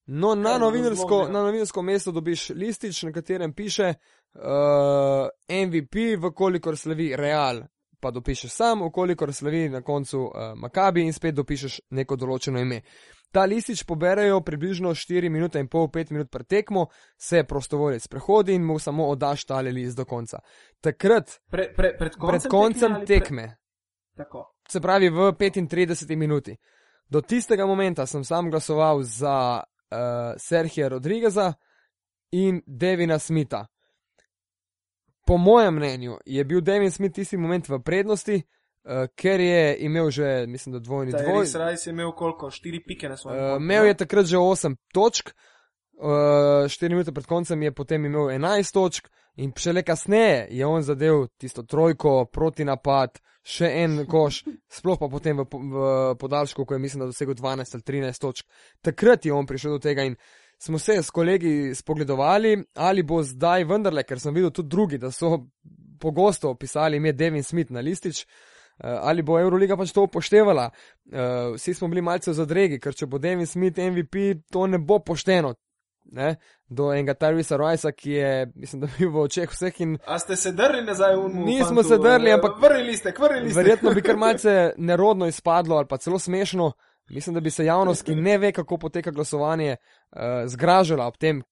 No, na novinarsko, razloga? na novinarsko mesto dobiš listič, na katerem piše uh, MVP, vkolikor slavi Real, pa dopišeš sam, vkolikor slavi na koncu uh, Makabi in spet dopišeš neko določeno ime. Ta listič poberejo približno 4 minute in pol, 5 minut pred tekmo, se prostovoljec prehodi in mu samo oddaš tale list do konca. Takrat, Pre, pre, pred koncem, pred koncem ali tekme, Pre... Tako. se pravi v 35 minuti. Do tistega momenta sem sam glasoval za uh, Serhija Rodrigueza in Devina Smitha. Po mojem mnenju je bil Devin Smith tisti moment v prednosti, uh, ker je imel že, mislim, da dvojni dvoj. Tyrese Rice je imel koliko? Štiri pike na svojem. Uh, imel je takrat že 8 točk, uh, 4 minute pred koncem je potem imel 11 točk in šele kasneje je on zadev tisto trojko, proti napad, še en koš, sploh pa potem v, v podaljšku, ko je mislim, da dosegel 12 ali 13 točk. Takrat je on prišel do tega in smo se s kolegi spogledovali, ali bo zdaj vendarle, ker sem videl tudi drugi, da so pogosto pisali ime Devin Smith na listič. Uh, ali bo Euroliga pač to upoštevala? Uh, vsi smo bili malce v zadregi, ker če bo Devin Smith MVP, to ne bo pošteno. Ne? Do enega Tyrisa Ricea, ki je, mislim, (laughs) da bil v očeh vseh in A ste se drli nazaj v unmu? Nismo se drli, ampak- Vrnili ste, vrnili ste. verjetno bi kar (laughs) malce nerodno izpadlo ali pa celo smešno. Mislim, da bi se javnost, ki ne ve, kako poteka glasovanje, uh, zgražala ob tem,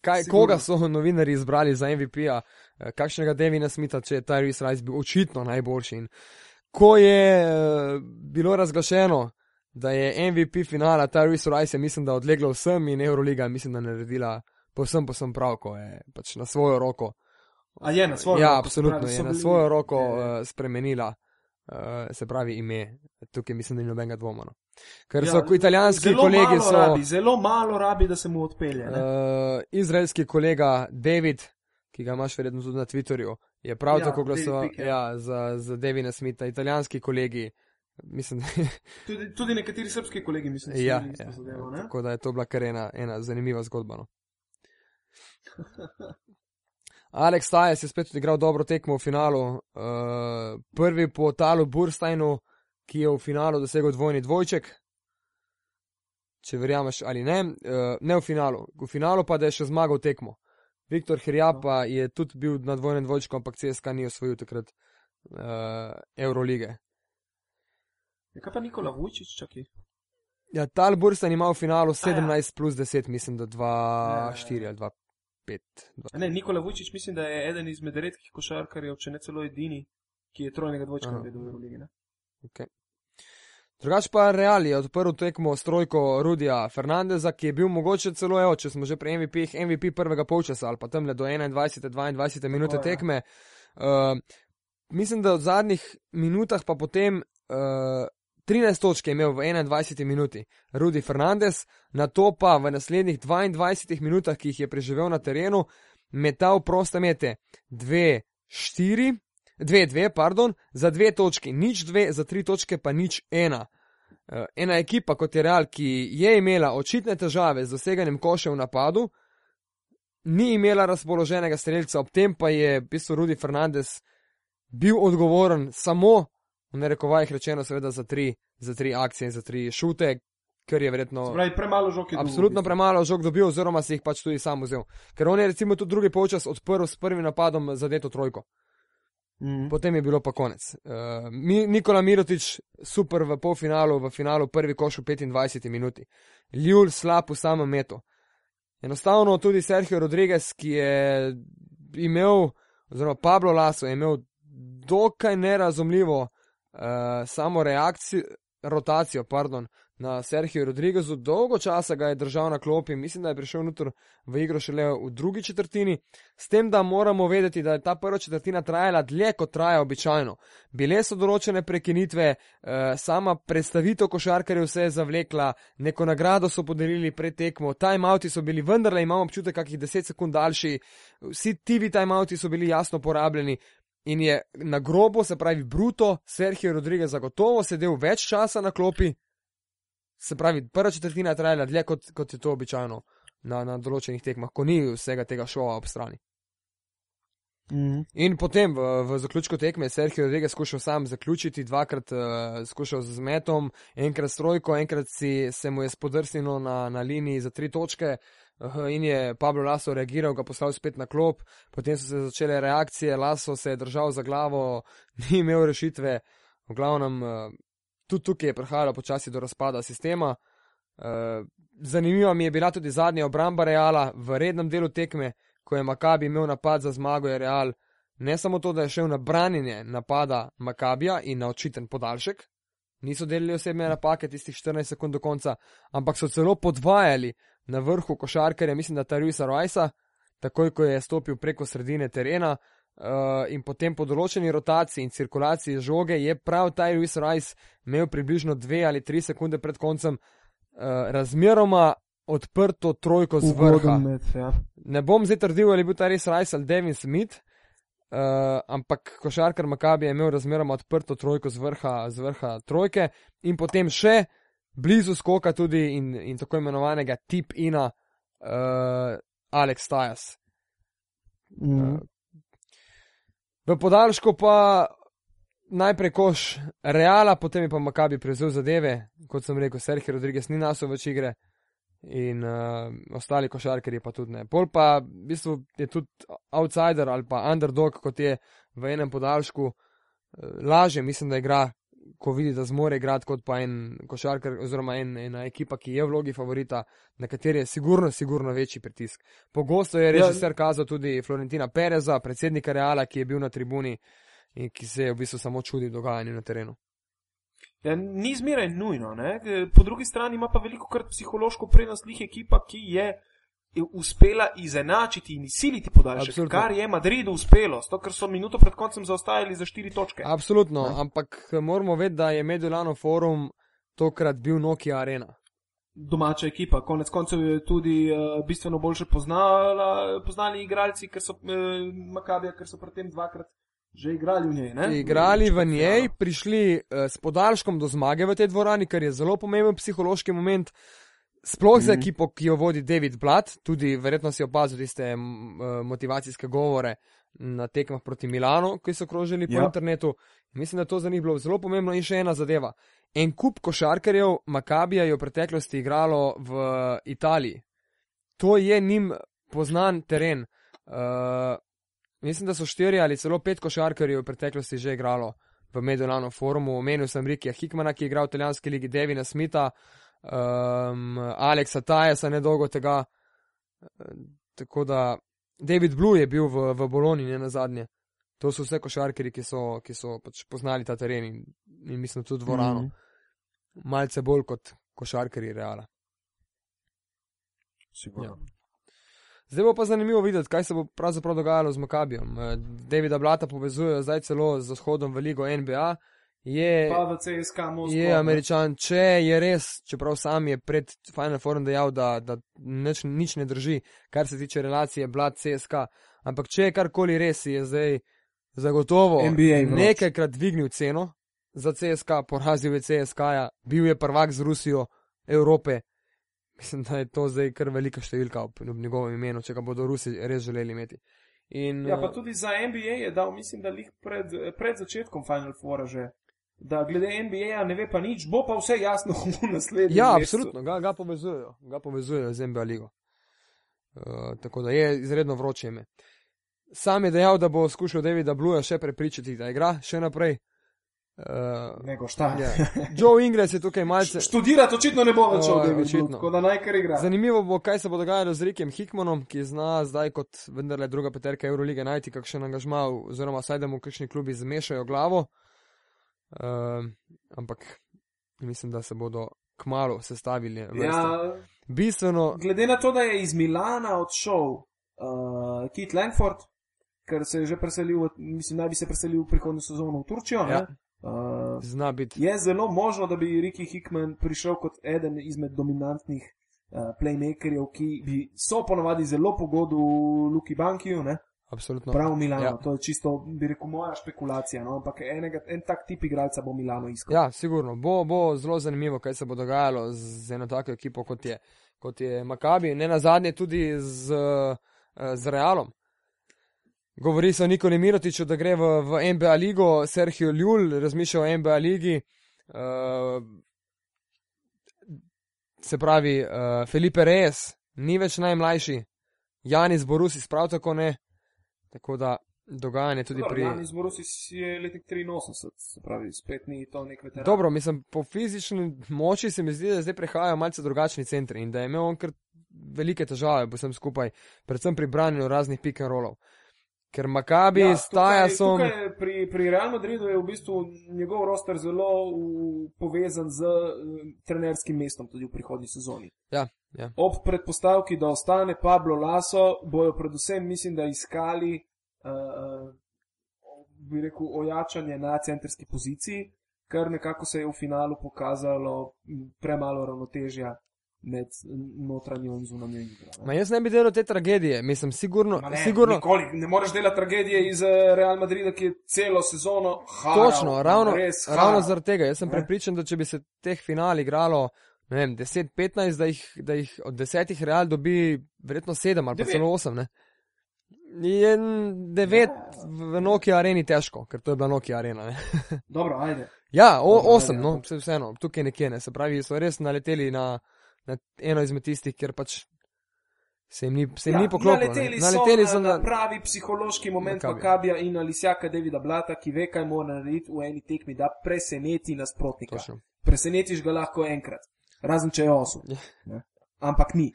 kaj, Sigurno. koga so novinari izbrali za MVP-ja, uh, kakšnega Devina Smitha, če je Tyrese Rice bil očitno najboljši. In ko je uh, bilo razglašeno, da je MVP finala Tyrese Rice, je mislim, da odleglo vsem in Euroliga je mislim, da naredila povsem, povsem prav, ko je pač na svojo roko. A je na svojo Ja, roko, se absolutno pravi, je so na bili- svojo roko je- uh, spremenila, uh, se pravi ime. Tukaj mislim, da ni nobenega dvoma. No. Ker Ja, so italijanski zelo kolegi, malo so Rabi, zelo malo rabi, da se mu odpelje. ne. uh, izraelski kolega David, ki ga imaš verjetno tudi na Twitterju, je prav Ja, tako glasoval ja. ja, za, za Devina Smitha, italijanski kolegi. Mislim, (laughs) Tudi, tudi nekateri srpski kolegi, mislim, da so ja, bili isto ja, zadevo, ne? tako da je to bila kar ena, ena zanimiva zgodba. No. (laughs) Alex Stajes je spet odigral dobro tekmo v finalu. Uh, prvi po Talu Bursteinu, ki je v finalu dosegel dvojni dvojček. Če verjameš ali ne, uh, ne v finalu. V finalu pa da je še zmagal tekmo. Viktor Hirjapa je tudi bil na dvojnem dvojčku, ampak CSK ni osvojil takrat uh, Eurolige. Ja, kaj pa Nikola Vujčič, čakaj? Ja, Tal Burstein ima v finalu 17 A ja. plus 10, mislim, da 2-4 Ja, ja, ja. ali 2-5. A Ne, Nikola Vujčič mislim, da je eden izmed redkih košarkarjev, če ne celo edini, ki je trojnega dvojčka naredil v Euroligi. Okay. Drugač pa Real je odprl tekmo s trojko Rudija Fernandeza, ki je bil mogoče celo, evo, če smo že pri MVP, MVP prvega polčasa ali pa tam le do 21. 22. minute ja. tekme. Uh, mislim, da v zadnjih minutah pa potem uh, 13 točk je imel v 21 minuti Rudi Fernandez, na to pa v naslednjih 22 minutah, ki jih je preživel na terenu, metal proste mete 2, 4, 2, 2, pardon, za dve točki, nič dve, za tri točke pa nič ena. Eh, ena ekipa kot je Real, ki je imela očitne težave z doseganjem koše v napadu, ni imela razpoloženega streljca, ob tem pa je v bistvu Rudi Fernandez bil odgovoren samo, v narekovajih rečeno, seveda za tri, za tri akcije in za tri šute, ker je verjetno. Pravi, premalo žog je dobil. Absolutno premalo žog dobil, oziroma si jih pač tudi sam vzel. Ker on je recimo tudi drugi polčas odprl s prvim napadom za deto trojko. Mhm. Potem je bilo pa konec. Uh, Mi, Nikola Mirotič, super v polfinalu, v finalu prvi koš v 25 minuti. Ljul slab v samem metu. Enostavno tudi Sergio Rodriguez, ki je imel, oziroma Pablo Laso je imel dokaj nerazumljivo uh, samo reakcijo, rotacijo, pardon, na Sergio Rodriguezu. Dolgo časa ga je držal na klopi, mislim, da je prišel noter v igro šele v drugi četrtini, s tem, da moramo vedeti, da je ta prva četrtina trajala dlje, kot traja običajno. Bile so določene prekinitve, uh, sama predstavitev košarkarjev se je zavlekla, neko nagrado so podelili pred tekmo, timeouti so bili vendarle, imamo občutek, kakih 10 sekund daljši, vsi TV timeouti so bili jasno porabljeni. In je na grobo, se pravi, bruto, Sergio Rodriguez zagotovo sedel več časa na klopi, se pravi, prva četrtina je trajala dlje, kot, kot je to običajno na, na določenih tekmah, ko ni vsega tega šova ob strani. Mhm. In potem v, v zaključku tekme je Sergio Rodriguez skušal sam zaključiti, dvakrat uh, skušal z metom, enkrat s trojko, enkrat si, se mu je spodrsnilo na, na liniji za tri točke. In je Pablo Laso reagiral, ga poslal spet na klop, potem so se začele reakcije, Laso se je držal za glavo, (laughs) ni imel rešitve, v glavnem uh, tudi tukaj je prihajalo počasi do razpada sistema. Uh, zanimiva mi je bila tudi zadnja obramba Reala v rednem delu tekme, ko je Makabi imel napad za zmago, je Real ne samo to, da je šel na branjenje napada Makabija in na očiten podaljšek, niso delili osebne napake tistih 14 sekund do konca, ampak so celo podvajali na vrhu košarkarja, mislim, da Taruisa Rojsa, takoj ko je stopil preko sredine terena. Uh, in potem po določeni rotaciji in cirkulaciji žoge je prav Tyrese Rice imel približno dve ali tri sekunde pred koncem uh, razmeroma odprto trojko z vrha. Met, ja. Ne bom zdaj trdil, ali je bil Tyrese Rice ali Devin Smith, uh, ampak košarkar Makabi je imel razmeroma odprto trojko z vrha, z vrha trojke in potem še blizu skoka tudi in, in tako imenovanega tip-ina uh, Alex Tajas. Mhm. V podaljšku pa najprej koš Reala, potem je pa Makabi prevzel zadeve, kot sem rekel, Sergio Rodriguez ni nasel več igre in uh, ostali košarkari pa tudi ne. Pol pa v bistvu je tudi outsider ali pa underdog, kot je v enem podaljšku, uh, laže mislim, da igra, ko vidi, da zmore igrati kot pa en košarkar oziroma en, ena ekipa, ki je v vlogi favorita, na kateri je sigurno, sigurno večji pritisk. Pogosto je režiser kazal tudi Florentina Pereza, predsednika Reala, ki je bil na tribuni in ki se je v bistvu samo čudil dogajanju na terenu. Ja, ni zmeraj nujno. Ne? Po drugi strani ima pa veliko krat psihološko prednost lih ekipa, ki je uspela izenačiti in izsiliti podaljšek, Absolutno. kar je Madridu uspelo, zato ker so minuto pred koncem zaostajali za štiri točke. Absolutno, Ne? ampak moramo vedeti, da je Medulano forum tokrat bil Nokia Arena. Domača ekipa, konec koncev je tudi uh, bistveno boljše poznala, poznali igralci, ker so uh, Makabija, ker so predtem dvakrat že igrali v njej. Ne? Igrali v njej, prišli uh, s podaljškom do zmage v tej dvorani, kar je zelo pomemben psihološki moment. Sploh za Mhm. ekipo, ki jo vodi David Blatt, tudi verjetno si opazil tiste motivacijske govore na tekmah proti Milanu, ki so krožili po Ja. internetu. Mislim, da to za njih bilo zelo pomembno in še ena zadeva. En kup košarkarjev Makabija je v preteklosti igralo v Italiji. To je njim poznan teren. Uh, mislim, da so štiri ali celo pet košarkarjev v preteklosti že igralo v Medulano forumu. Omenil sem Rikija Hikmana, ki je igral v italijanski ligi, Devina Smitha, um, Aleksa Tajesa nedolgo tega. Tako da David Blue je bil v, v Boloni, ne na zadnje. To so vse košarkari, ki so, ki so pač poznali ta teren in, in mislim tudi dvorano. Mhm. Malce bolj kot košarkari Reala. Sigurno. Zdaj bo pa zanimivo videti, kaj se bo pravzaprav dogajalo z Makabijem. Eh, Davida Blata povezujejo zdaj celo z odhodom v ligo NBA je, pa v CSK Moskva. je američan, če je res, čeprav sam je pred Final Forum dejal, da, da nič, nič ne drži, kar se tiče relacije Blad CSK, ampak če je karkoli res, je zdaj zagotovo nekajkrat dvignil ceno za CSK, porazil je CSK, -ja, bil je prvak z Rusijo, Evrope. Mislim, da je to zdaj kar velika številka ob, ob njegovem imenu, če ga bodo Rusi res želeli imeti. In, Ja, pa eh, tudi za NBA je dal, mislim, da lih pred, pred začetkom Final Fora že. Da glede NBA-ja ne ve pa nič, bo pa vse jasno (laughs) v naslednjem. Ja, mesecu. absolutno, ga, ga povezujejo, ga povezujejo z NBA ligo. Uh, tako da je izredno vroče ime. Sam je dejal, da bo skušal Davida Bluja še prepričati, da igra še naprej. Uh, Nego šta. ja. (laughs) Joe Ingles je tukaj malce. Študirati očitno ne bo več od. Blue, tako da naj kar igra. Zanimivo bo, kaj se bo dogajalo z Rikem Hickmanom, ki zna zdaj kot vendarle druga peterka Eurolige najti kakšen angažma, oziroma saj da mu kakšni klubi zmešajo glavo. Uh, ampak mislim, da se bodo kmalo sestavili. vrste. Ja, Bistveno, glede na to, da je iz Milana odšel uh, Kit Langford, ker se je že preselil, mislim, naj bi se preselil prihodnjo sezono v Turčijo. Ja. Ja. Uh, zna biti. je zelo možno, da bi Ricky Hickman prišel kot eden izmed dominantnih uh, playmakerjev, ki bi so ponovadi zelo pogodu Luki Bankiju, ne? Absolutno. prav Milano. Ja. To je čisto, bi rekel, moja špekulacija, no? ampak enega, en tak tip igralca bo Milano iskal. Ja, sigurno. Bo, bo zelo zanimivo, kaj se bo dogajalo z eno tako ekipo, kot je, kot je Makabi, ne na zadnje tudi z, eh, z Realom. Govori se o Nikoli Mirotiču, da gre v, v NBA ligo, Sergio Ljul razmišlja o NBA ligi. Uh, se pravi, uh, Felipe Reyes ni več najmlajši, Janis Borusis prav tako ne. Tako da dogajanje tudi pri. Janis Borusis je letnik 83, se pravi, spet ni to nek veteran. Dobro, mislim, po fizični moči se mi zdi, da zdaj prehajajo malce drugačni centri in da je imel on kar velike težave vsem skupaj, predvsem pri branju raznih pick and rollov. Ker Makabi ja, staja tukaj, som. tukaj pri, pri Real Madridu je v bistvu njegov roster zelo v, povezan z uh, trenerskim mestom tudi v prihodnji sezoni. Ja, ja. Ob predpostavki, da ostane Pablo Laso, bojo predvsem, mislim, da iskali, uh, bi rekel, ojačanje na centrski poziciji, kar nekako se je v finalu pokazalo premalo ravnotežja med notranjo in zunanjo igro. ne. Ma jaz ne bi delal te tragedije, mislim, sigurno. Ma Ne, sigurno nikoli, ne moreš delati tragedije iz eh, Real Madrida, ki je celo sezono haral. točno, ravno, ravno zaradi tega. Jaz sem Ne. prepričan, da če bi se teh final igralo. Ne vem, 10-15, da, jih- da jih od desetih Real dobi verjetno 7 ali pa celo 8. Ne? Je 9 v Nokia areni težko, ker to je bila Nokia arena. Ne? Dobro, ajde. Ja, o, Dobro, osem, ajde, no, ampak- vse vseeno, tukaj nekje ne. Se pravi, so res naleteli na, na eno izmed tistih, kjer pač se jim ni, se jim ja, ni poklopilo. ne. naleteli, naleteli so so na, na. pravi psihološki moment Makabija. Makabija in Alisjaka Davida Blata, ki ve, kaj mora narediti v eni tekmi, da preseneti nasprotnika. Točno. Presenetiš ga lahko enkrat, razen če je osem. Ja. Ampak ni.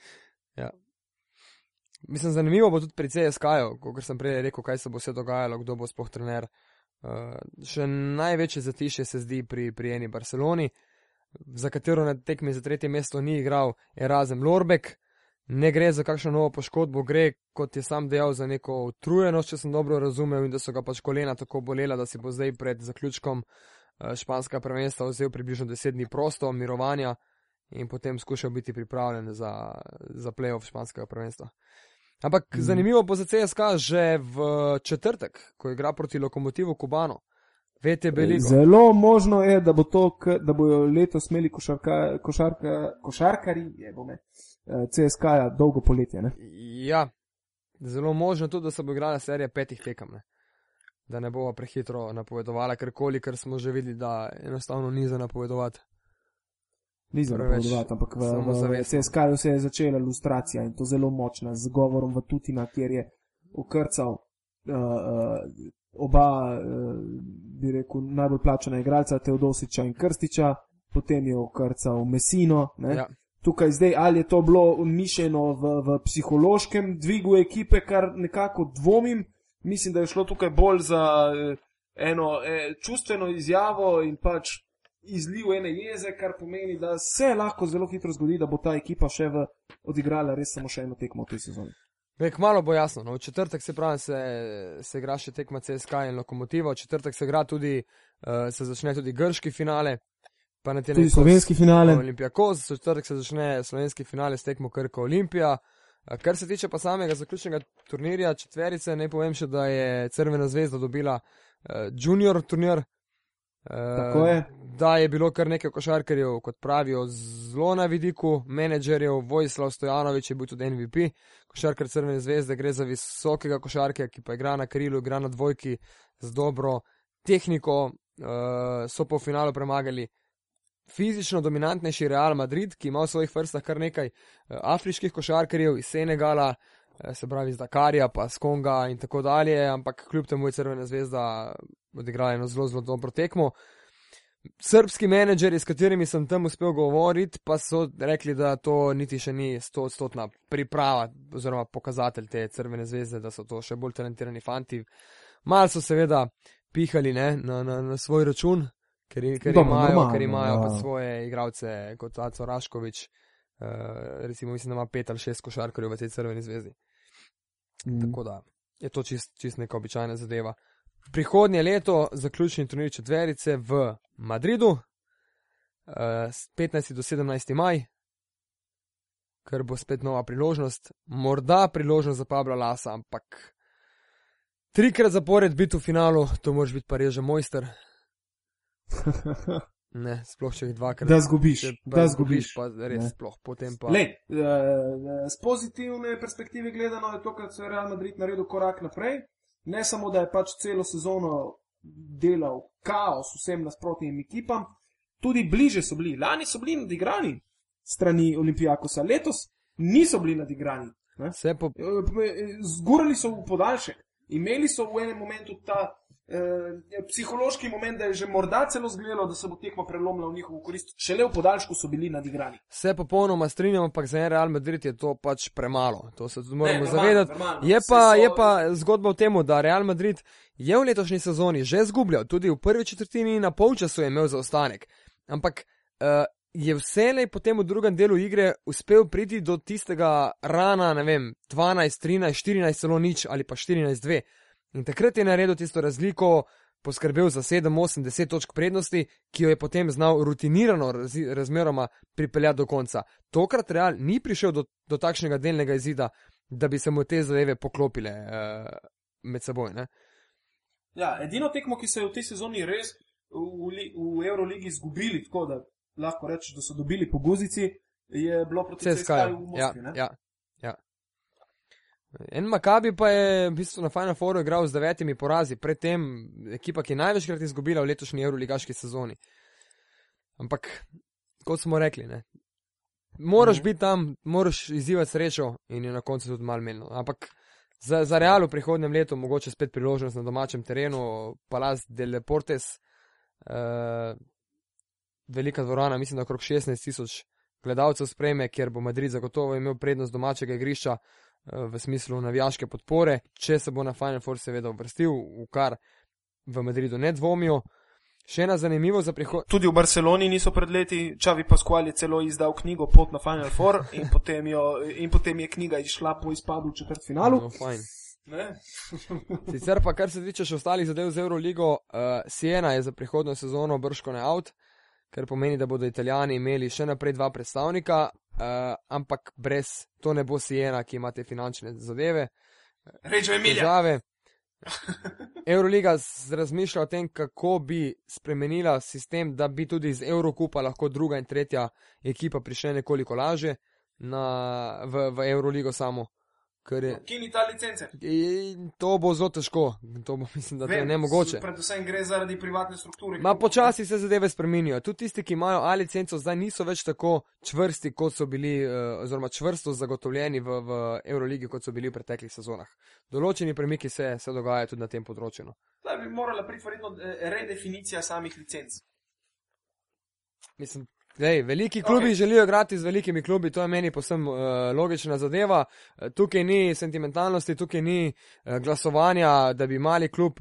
Mislim, zanimivo bo tudi pri CSK-ju, kot sem prej rekel, kaj se bo vse dogajalo, kdo bo spoh trener. Uh, še največje zatišje se zdi pri, pri eni Barceloni, za katero na tekmi za tretje mesto ni igral Erasem Lorbek. Ne gre za kakšno novo poškodbo, gre, kot je sam dejal, za neko utrujenost, če sem dobro razumel, in da so ga pač kolena tako bolela, da si bo zdaj pred zaključkom eh, španskega prvenstva vzel približno 10 dni prosto, mirovanja in potem skušal biti pripravljen za, za playoff španskega prvenstva. Ampak mm. zanimivo bo za CSK že v četrtek, ko igra proti lokomotivu Kubano. VTB ligo. Zelo možno je, da, bo to, da bojo letos imeli košarka, košarka, košarkari, je bome, CSK-ja dolgo poletje. Ne? Ja, zelo možno tudi, da se bo igrala serija petih tekem. Ne? Da ne bomo prehitro napovedovala karkoli, ker smo že videli, da enostavno ni za napovedovati. Ni za napovedovati, ampak v, v. CSK-ju se je začela lustracija in to zelo močna, z govorom v Tutina, kjer je ukrcal uh, uh, oba, uh, bi rekel, najbolj plačana igralca Teodosiča in Krstiča, potem je ukrcal Mesino. Ne? Ja. Tukaj zdaj, ali je to bilo mišljeno v, v psihološkem dvigu ekipe, kar nekako dvomim. Mislim, da je šlo tukaj bolj za eh, eno eh, čustveno izjavo in pač izliv ene jeze, kar pomeni, da se lahko zelo hitro zgodi, da bo ta ekipa še v, odigrala res samo še eno tekmo v tej sezoni. Vek malo bo jasno. No. V četrtek se pravi, se, se igra še tekma CSK in Lokomotiva, v četrtek se igra tudi, uh, se začne tudi grški finale. Pa na Tudi slovenski finale. Olimpijakos, v četrtek se začne slovenski finale s tekmo Krko Olimpija. Eh, Kar se tiče pa samega zaključnega turnirja četverice, naj povem še, da je Crvena zvezda dobila uh, junior turnir. Tako je. Da je bilo kar nekaj košarkarjev, kot pravijo, zelo na vidiku, menedžerjev, Vojislav Stojanovič je bil tudi MVP, košarkar Crvene zvezde, gre za visokega košarkarja, ki pa igra na krilu, igra na dvojki z dobro tehniko, uh, so po finalu premagali fizično dominantnejši Real Madrid, ki ima v svojih vrstah kar nekaj uh, afriških košarkarjev iz Senegala, uh, se pravi iz Dakarja, pa z Konga in tako dalje, ampak kljub temu je Crvena zvezda odigrala eno zelo, zelo dobro tekmo. Srpski menedžeri, s katerimi sem tam uspel govoriti, pa so rekli, da to niti še ni 100-odstotna priprava oziroma pokazatelj te crvene zvezde, da so to še bolj talentirani fanti. Mal so seveda pihali ne, na, na, na svoj račun, ker, ker Dobro, imajo, normalno, ker imajo ja. pa svoje igralce kot Aco Raškovič, uh, recimo mislim, da ima pet ali šest košarkarjev v tej crveni zvezdi. Mm. Tako da je to čist, čist neka običajna zadeva. Prihodnje leto zaključni turnir četverice v Madridu, uh, 15. do 17. maj, ker bo spet nova priložnost, morda priložnost za Pabla Lasa, ampak trikrat zapored biti v finalu, to moraš biti pa res že mojster. (laughs) Ne, sploh če jih dvakrat. Da zgubiš, da zgubiš. Pa res Ne. sploh, potem pa. Lej, eh, z pozitivne perspektive gledano je to, kar se je Real Madrid naredil korak naprej. Ne samo, da je pač celo sezono delal kaos vsem nasprotnim ekipam, tudi bliže so bili. Lani so bili nadigrani strani Olimpijakosa, letos niso bili nadigrani. Po, Eh, Zgurali so v podaljšek, imeli so v enem momentu ta eh, psihološki moment, da je že morda celo zgledalo, da se bo tekma prelomila v njihovo korist. Šele v podaljšku so bili nadigrani. Vse popolnoma strinjam, ampak za en Real Madrid je to pač premalo. To se tudi moramo Ne, normalno, zavedati. normalno. Je Saj pa, so- je pa zgodba v tem, da Real Madrid je v letošnji sezoni že zgubljal, tudi v prvi četrtini in na polčasu je imel zaostanek. Ampak uh, je vselej potem v drugem delu igre uspel priti do tistega rana, ne vem, 12, 13, 14, celo nič ali pa 14, 2. In takrat je naredil tisto razliko, poskrbel za 7, 8, 10 točk prednosti, ki jo je potem znal rutinirano razi, razmeroma pripeljati do konca. Tokrat Real ni prišel do, do takšnega delnega izida, da bi se mu te zadeve poklopile uh, med seboj. Ne? Ja, edino tekmo, ki so jo v tej sezoni res v, li- v Euroligi izgubili, tako da lahko rečeš, da so dobili po guzici, je bilo proti CSK. CSK v Ja, Moskvi. ne? ja, ja. En Makabi pa je v bistvu na Final Fouru igral z devetimi porazi, predtem ekipa, ki je največkrat izgubila v letošnji Euroligaški sezoni. Ampak, kot smo rekli, ne. Moraš Mhm. biti tam, moraš izzivati srečo in je na koncu tudi malo menilo. Ampak za, za Real v prihodnem letu mogoče spet priložnost na domačem terenu, Palas de Leportes, uh, velika dvorana, mislim, da okrog 16 tisoč gledalcev sprejme, kjer bo Madrid zagotovo imel prednost domačega igrišča eh, v smislu navijaške podpore, če se bo na Final Four seveda uvrstil, v kar v Madridu ne dvomijo. Še ena zanimivo za prihodnost. Tudi v Barceloni niso pred leti, Čavi Pasqual je celo izdal knjigo Pot na Final Four (laughs) in potem, jo, in potem je knjiga išla po izpadu v četrtfinalu. No, fajn. Ne? (laughs) Sicer pa, kar se tiče še ostalih zadev z Euroligo, uh, Siena je za prihodno sezono brško ne out, kar pomeni, da bodo Italijani imeli še naprej dva predstavnika, uh, ampak brez to ne bo Siena, ki ima te finančne zadeve, Reče Emilija. težave. (laughs) Euroliga razmišlja o tem, kako bi spremenila sistem, da bi tudi iz Eurokupa lahko druga in tretja ekipa prišle nekoliko laže na, v, v Euroligo samo. Ker je, Kini ta licence. in to bo zelo težko, to bo mislim, da to je Vem, nemogoče. Predvsem gre zaradi privatne strukture. Ma počasi se zadeve spremenijo. Tudi tisti, ki imajo A licenco, zdaj niso več tako čvrsti, kot so bili, uh, oziroma čvrsto zagotovljeni v, v Euroligi, kot so bili v preteklih sezonah. Določeni premiki se, se dogajajo tudi na tem področju. No. Zdaj bi morala priti verjetno eh, redefinicija samih licenc. Mislim, Dej, veliki klubi okay. Želijo igrati z velikimi klubi, to je meni posebno uh, logična zadeva. Eh, Tukaj ni sentimentalnosti, tukaj ni uh, glasovanja, da bi mali klub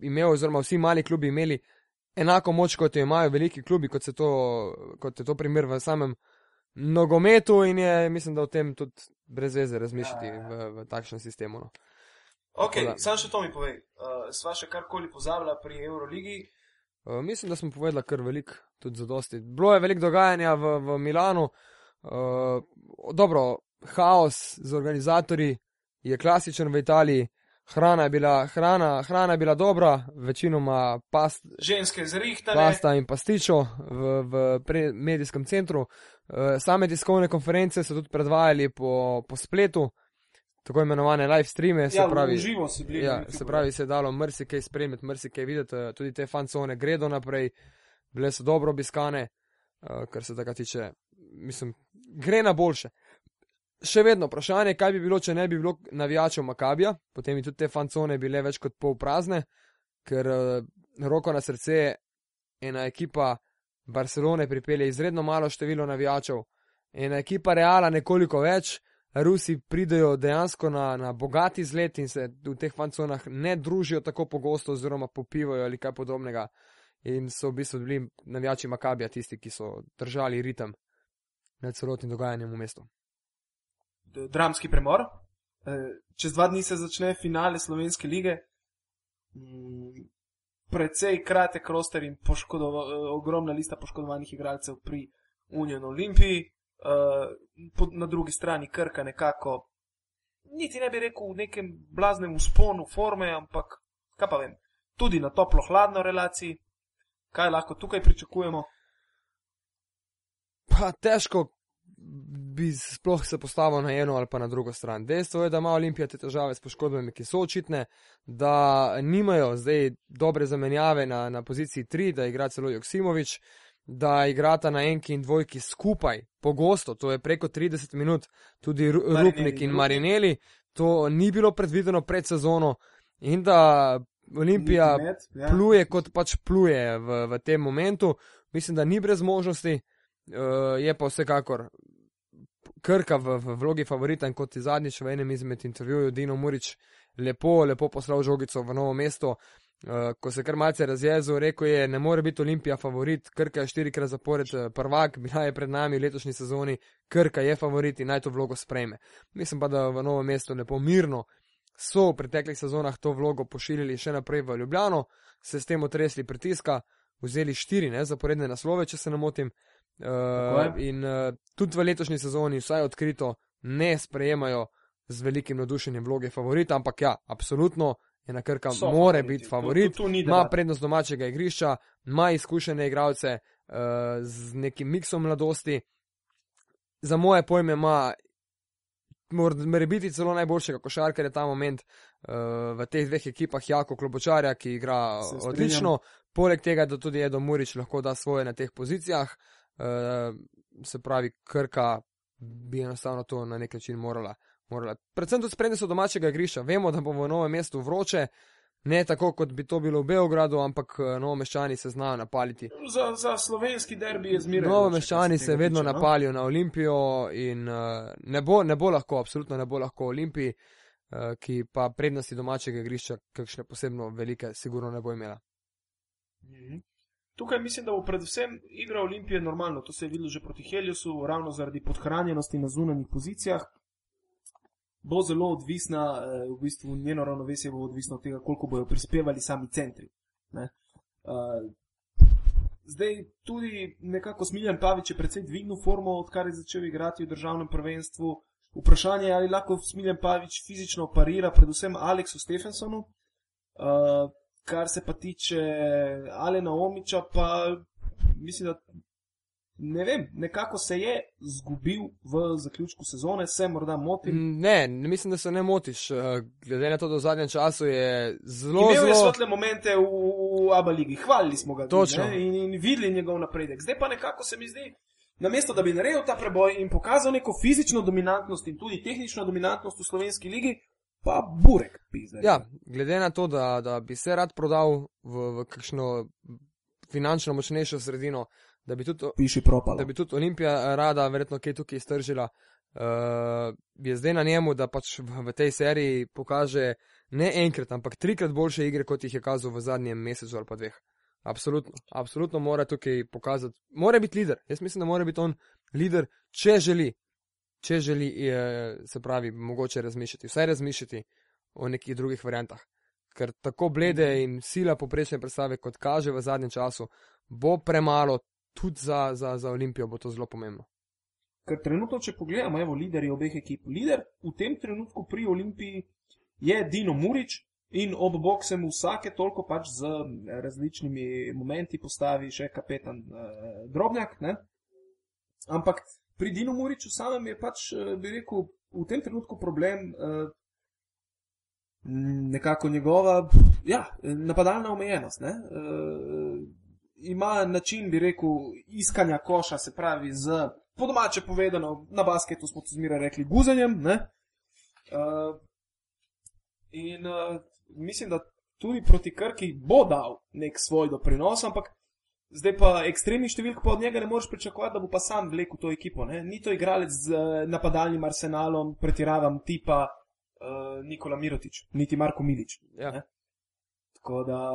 imel, oziroma vsi mali klubi imeli enako moč, kot jo imajo veliki klubi, kot, to, kot je to primer v samem nogometu in je, mislim, da o tem tudi brez veze razmišljati Ja, ja, ja. v, v takšnem sistemu. No. Ok, Tako da- sam še to mi povej. Uh, sva še karkoli pozabila pri Euroligi. Uh, mislim, da smo povedali kar veliko, tudi za dosti. Bilo je veliko dogajanja v, v Milanu. Uh, dobro, haos z organizatorji je klasičen v Italiji. Hrana je bila, hrana, hrana je bila dobra, večinoma past, Ženske zrihtane. pasta in pastičo v, v pre, medijskem centru. Uh, same tiskovne konference so tudi predvajali po, po spletu, tako imenovane live streame, se ja, pravi. v živo si bili. Ja, se pravi, se je dalo marsikaj spremljati, marsikaj videti, eh, tudi te fancone gredo naprej, bile so dobro obiskane, eh, kar se tega tiče, mislim, gre na boljše. Še vedno vprašanje, kaj bi bilo, če ne bi bilo navijačev Makabija, potem bi tudi te fancone bile več kot pol prazne, ker eh, roko na srce ena ekipa Barcelone pripelje izredno malo število navijačev, ena ekipa Reala nekoliko več, Rusi pridejo dejansko na, na bogati izlet in se v teh fanconah ne družijo tako pogosto, oziroma popivajo ali kaj podobnega. In so v bistvu bili navijači Makabija tisti, ki so držali ritem nad celotnim dogajanjem v mestu. Dramski premor. Eh, Čez dva dni se začne finale Slovenske lige. Mm, Precej kratek roster in eh, ogromna lista poškodovanih igralcev pri Union Olimpiji. Eh, po- Na drugi strani Krka nekako, niti ne bi rekel v nekem blaznem usponu forme, ampak kaj pa vem, tudi na toplo-hladno relaciji. Kaj lahko tukaj pričakujemo? Pa težko bi sploh se postavil na eno ali pa na drugo stran. Dejstvo je, da ima Olimpija te težave s poškodbami, ki so očitne, da nimajo zdaj dobre zamenjave na, na poziciji 3, da igra celo Joksimovič, da igrata na enki in dvojki skupaj, pogosto, to je preko 30 minut, tudi Ru- Marinelli Rupnik in. Marineli, to ni bilo predvideno pred sezono in da Olimpija med, ja. pluje kot pač pluje v, v tem momentu. Mislim, da ni brez možnosti, uh, je pa vsekakor krka v, v vlogi favorita in kot je zadnjič v enem izmed intervjujev Dino Murič lepo, lepo poslal žogico v novo mesto. Uh, ko se kar malce razjezel, rekel je, ne more biti Olimpija favorit, Krka je štirikrat zapored eh, prvak, (laughs) bila je pred nami v letošnji sezoni, Krka je favorit in naj to vlogo sprejme. Mislim pa, da v novo mesto lepo mirno so v preteklih sezonah to vlogo pošiljali še naprej v Ljubljano, se s tem otresli pritiska, vzeli štiri ne, zaporedne naslove, če se ne motim. Uh, je. in uh, tudi v letošnji sezoni, vsaj odkrito, ne sprejemajo z velikim navdušenjem vloge favorita, ampak ja, absolutno je na krka, So more biti Tu- favorit, tu- tu ni ima prednost domačega igrišča, ima izkušene igralce uh, z nekim miksom mladosti. Za moje pojme ima mora biti celo najboljšega košarkarja ta moment uh, v teh dveh ekipah, Jako Klobočarja, ki igra odlično, poleg tega, da tudi Edo Murič lahko da svoje na teh pozicijah, uh, se pravi, Krka bi enostavno to na nek način morala. Morala. Predvsem tudi spremljanje domačega igrišča. Vemo, da bo v novem mestu vroče, ne tako kot bi to bilo v Beogradu, ampak uh, novomeščani se znajo napaliti. Za, za slovenski derbi je zmeraj. Novomeščani se vedno tiče, no. napalijo na Olimpijo in uh, ne, bo, ne bo lahko, absolutno ne bo lahko Olimpiji, uh, ki pa prednosti domačega igrišča, kakšne posebno velike, sigurno ne bo imela. Mhm. Tukaj mislim, da bo predvsem igra Olimpije normalno. To se je videlo že proti Heliosu, ravno zaradi podhranjenosti na zunanjih pozicijah. Bo zelo odvisna, eh, v bistvu njeno ravnovesje bo odvisno od tega, koliko bodo prispevali sami centri. Ne? Uh, zdaj tudi nekako Smiljan Pavič je precej dvignil formo, odkar je začel igrati v državnem prvenstvu. Vprašanje je, ali lahko Smiljan Pavič fizično parira predvsem Aleksu Stefensonu. Uh, kar se pa tiče Alena Omiča, pa mislim, da ne vem, nekako se je zgubil v zaključku sezone, se morda motim. Mm, Ne, ne mislim, da se ne motiš. uh, Glede na to, da v zadnjem času je zelo, Imel je zelo. svetle momente v, v Abu Leigi, hvalili smo ga Točno. ne, in, in videli njegov napredek. Zdaj pa nekako se mi zdi, namesto da bi naredil ta preboj in pokazal neko fizično dominantnost in tudi tehnično dominantnost v slovenski ligi, pa burek pizde. Ja, glede na to, da, da bi se rad prodal v, v kakšno finančno močnejšo sredino, da bi tudi piši propalo. da bi tudi Olimpija rada verjetno kaj tukaj iztržila. Uh, je zdaj na njemu, da pač v, v tej seriji pokaže ne enkrat, ampak trikrat boljše igre, kot jih je kazal v zadnjem mesecu ali pa dveh. Absolutno, absolutno mora tukaj pokazati, mora biti lider. Jaz mislim, da mora biti on Lider, če želi, če želi, je, se pravi, mogoče razmišljati, vsaj razmišljati o nekih drugih variantah. Ker tako blede in sila poprečne predstave, kot kaže v zadnjem času, bo premalo, tudi za, za, za Olimpijo bo to zelo pomembno. Ker trenutno, če pogledamo, evo, liderji obeh ekip. Lider v tem trenutku pri Olimpiji je Dino Murič in ob bok se mu vsake toliko pač z različnimi momenti postavi še kapetan eh, Drobnjak. Ne? Ampak pri Dinu Muriču samem je pač, eh, bi rekel, v tem trenutku problem eh, nekako njegova ja, napadalna omejenost. Ne? Eh, ima način, bi rekel, iskanja koša, se pravi z po domače povedano, na basketu smo to zmeraj rekli, guzanjem. Uh, in uh, mislim, da tudi proti Krki bo dal nek svoj doprinos, ampak zdaj pa ekstremni številk pa od njega ne moreš pričakovati, da bo pa sam vlekel to ekipo. Ne? Ni to igralec z uh, napadalnim arsenalom, pretiravam tipa uh, Nikola Mirotič, niti Marko Milič. Ja. Tako da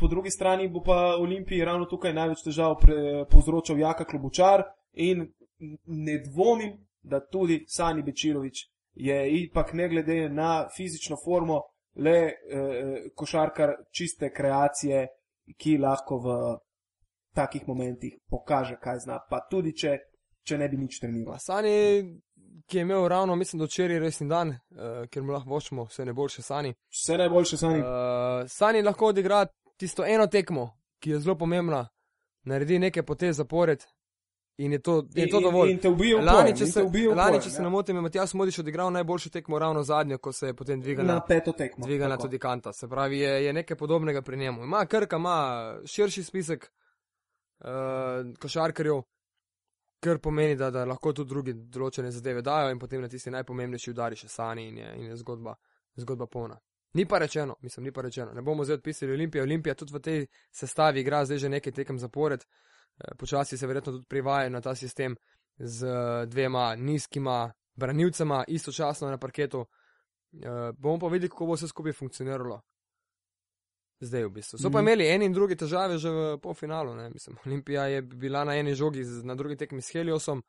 po drugi strani bo pa Olimpiji ravno tukaj največ težav pre, povzročal Jaka Klobučar, in ne dvomim, da tudi Sani Bečirovič je ipak ne glede na fizično formo le eh, košarkar čiste kreacije, ki lahko v takih momentih pokaže, kaj zna, pa tudi če, če ne bi nič treniral. Sani, ki je imel ravno, mislim, da včeraj resni dan, uh, ker mu lahko vočemo vse najboljše Sani. Vse najboljše Sani. Uh, sani lahko odigra tisto eno tekmo, ki je zelo pomembna, naredi nekaj potez zapored, In je to, je to dovolj. In, in te ubijo lani, če se, ubijo lani, če se ne motim, je Matjas Modiš odigral najboljšo tekmo ravno zadnjo, ko se je potem dvigala na peto tekmo. Dvigala tudi kanta. Se pravi, je, je nekaj podobnega pri njemu. Ima krka, ima širši spisek uh, košarkarjev, kar pomeni, da, da lahko tudi drugi določene zadeve dajo in potem na tisti najpomembnejši udari še sani in je, in je zgodba, zgodba polna. Ni pa rečeno, mislim, ni pa rečeno. Ne bomo zdaj odpisali Olimpije. Olimpija tudi v tej sestavi igra zdaj že nekaj tekem zapored. Eh, počasi se verjetno tudi privajajo na ta sistem z eh, dvema nizkima branilcema, istočasno na parketu. Uh, bomo pa videli, kako bo vse skupaj funkcioniralo. Zdaj, v bistvu. So pa mhm. imeli eni in drugi težave že v polfinalu. Mislim, Olimpija je bila na eni žogi, na drugi tekmi s Heliosom.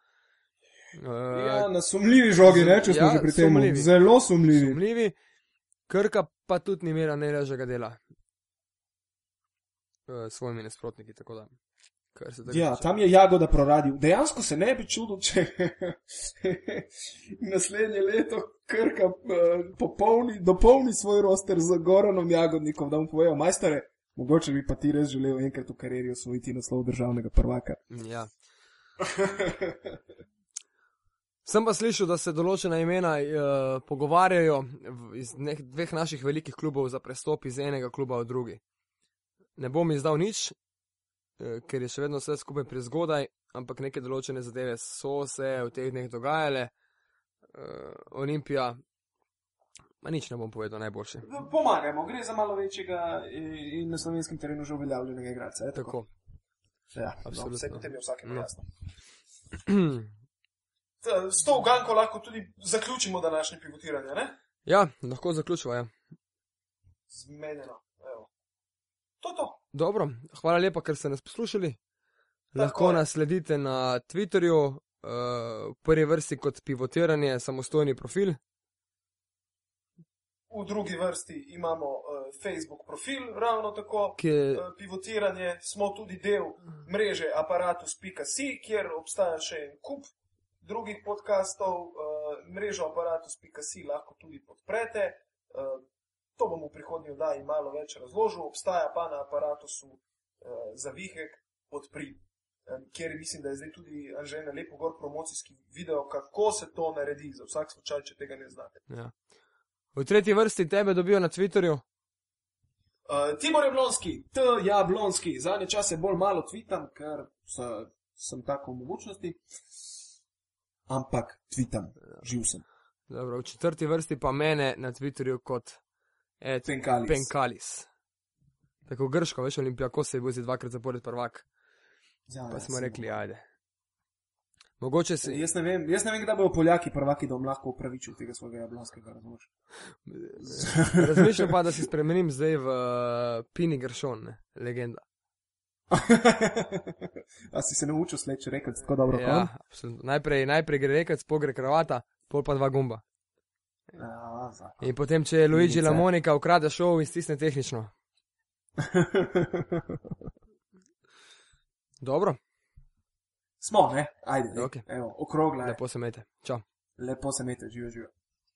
Uh, ja, na sumljivi žogi, ne, če smo ja, že pri tem. Zelo sumljivi. sumljivi. Krka pa tudi ni imela najrežjega dela uh, svojimi nasprotniki. Ja, tam je jagoda proradil. Dejansko se ne bi čudil, če (laughs) naslednje leto krka uh, popolni, dopolni svoj roster z Goranom Jagodnikom, da mu povejo, majstore, mogoče bi pa ti res želel enkrat v karieri osvojiti naslov državnega prvaka. Ja. Sem pa slišal, da se določena imena uh, pogovarjajo iz dveh naših velikih klubov za prestop iz enega kluba v drugi. Ne bom izdal nič, Eh, ker je še vedno vse skupaj prezgodaj, ampak neke določene zadeve so se v teh dneh dogajale. Uh, Olimpija, ma nič ne bom povedal najboljše. No, pomagajmo, gre za malo večjega in na slovenskem terenu že uveljavljenega igralca. Tako. Ja, absolutno. Vse potem je vsakem no. jasno. (clears throat) S to uganko lahko tudi zaključimo današnje pivotiranje, ne? Ja, lahko zaključimo, ja. Zmenjeno, evo. To to. Dobro, hvala lepa, ker ste nas poslušali. Tako Lahko je. nas sledite na Twitterju, uh, v prvi vrsti kot pivotiranje, samostojni profil. V drugi vrsti imamo uh, Facebook profil, ravno tako. Je... Uh, pivotiranje smo tudi del mreže aparatus.si, kjer obstaja še en kup drugih podkastov. Uh, mrežo aparatus.si lahko tudi podprete. Uh, To bom v prihodnji oddaji malo več razložil, obstaja pa na aparatusu eh, za vihek podpri, eh, kjer mislim, da je zdaj tudi že na lepo gor promocijski video, kako se to naredi, za vsak slučaj, če tega ne znate. Ja. V tretji vrsti tebe dobijo na Twitterju. Uh, Tibor Jablonski, T. Jablonski, zadnje čase bolj malo tvitam, ker so, sem tako v mogočnosti, ampak tvitam, živ sem. Dobro, v četrti vrsti pa mene na Twitterju kot Et, Penkalis. Penkalis. Tako grško, veš, olimpijako se je bil zdaj dvakrat zapored prvak. Ja, pa smo rekli, ajde. Mogoče se. Jaz ne vem, jaz ne vem, kdaj bodo Poljaki prvaki, da bom lahko upravičil tega svojega jablonskega, razumeš? Razmišljam pa, da si spremenim zdaj v uh, Pini Gršon, ne? legenda. (laughs) A si se naučil sleči rekati tako dobro? Ja, absolutno. najprej, najprej gre rekac, pol gre kravata, pol pa dva gumba. Ja. In potem, če Luigi Igrice. Lamonika ukrade šov in stisne tehnično. (laughs) Dobro, Smo, ne? Ajde, Ok. okay. evo, okrogla. je. lepo se mete. Čau. Lepo se mete, živijo, živijo.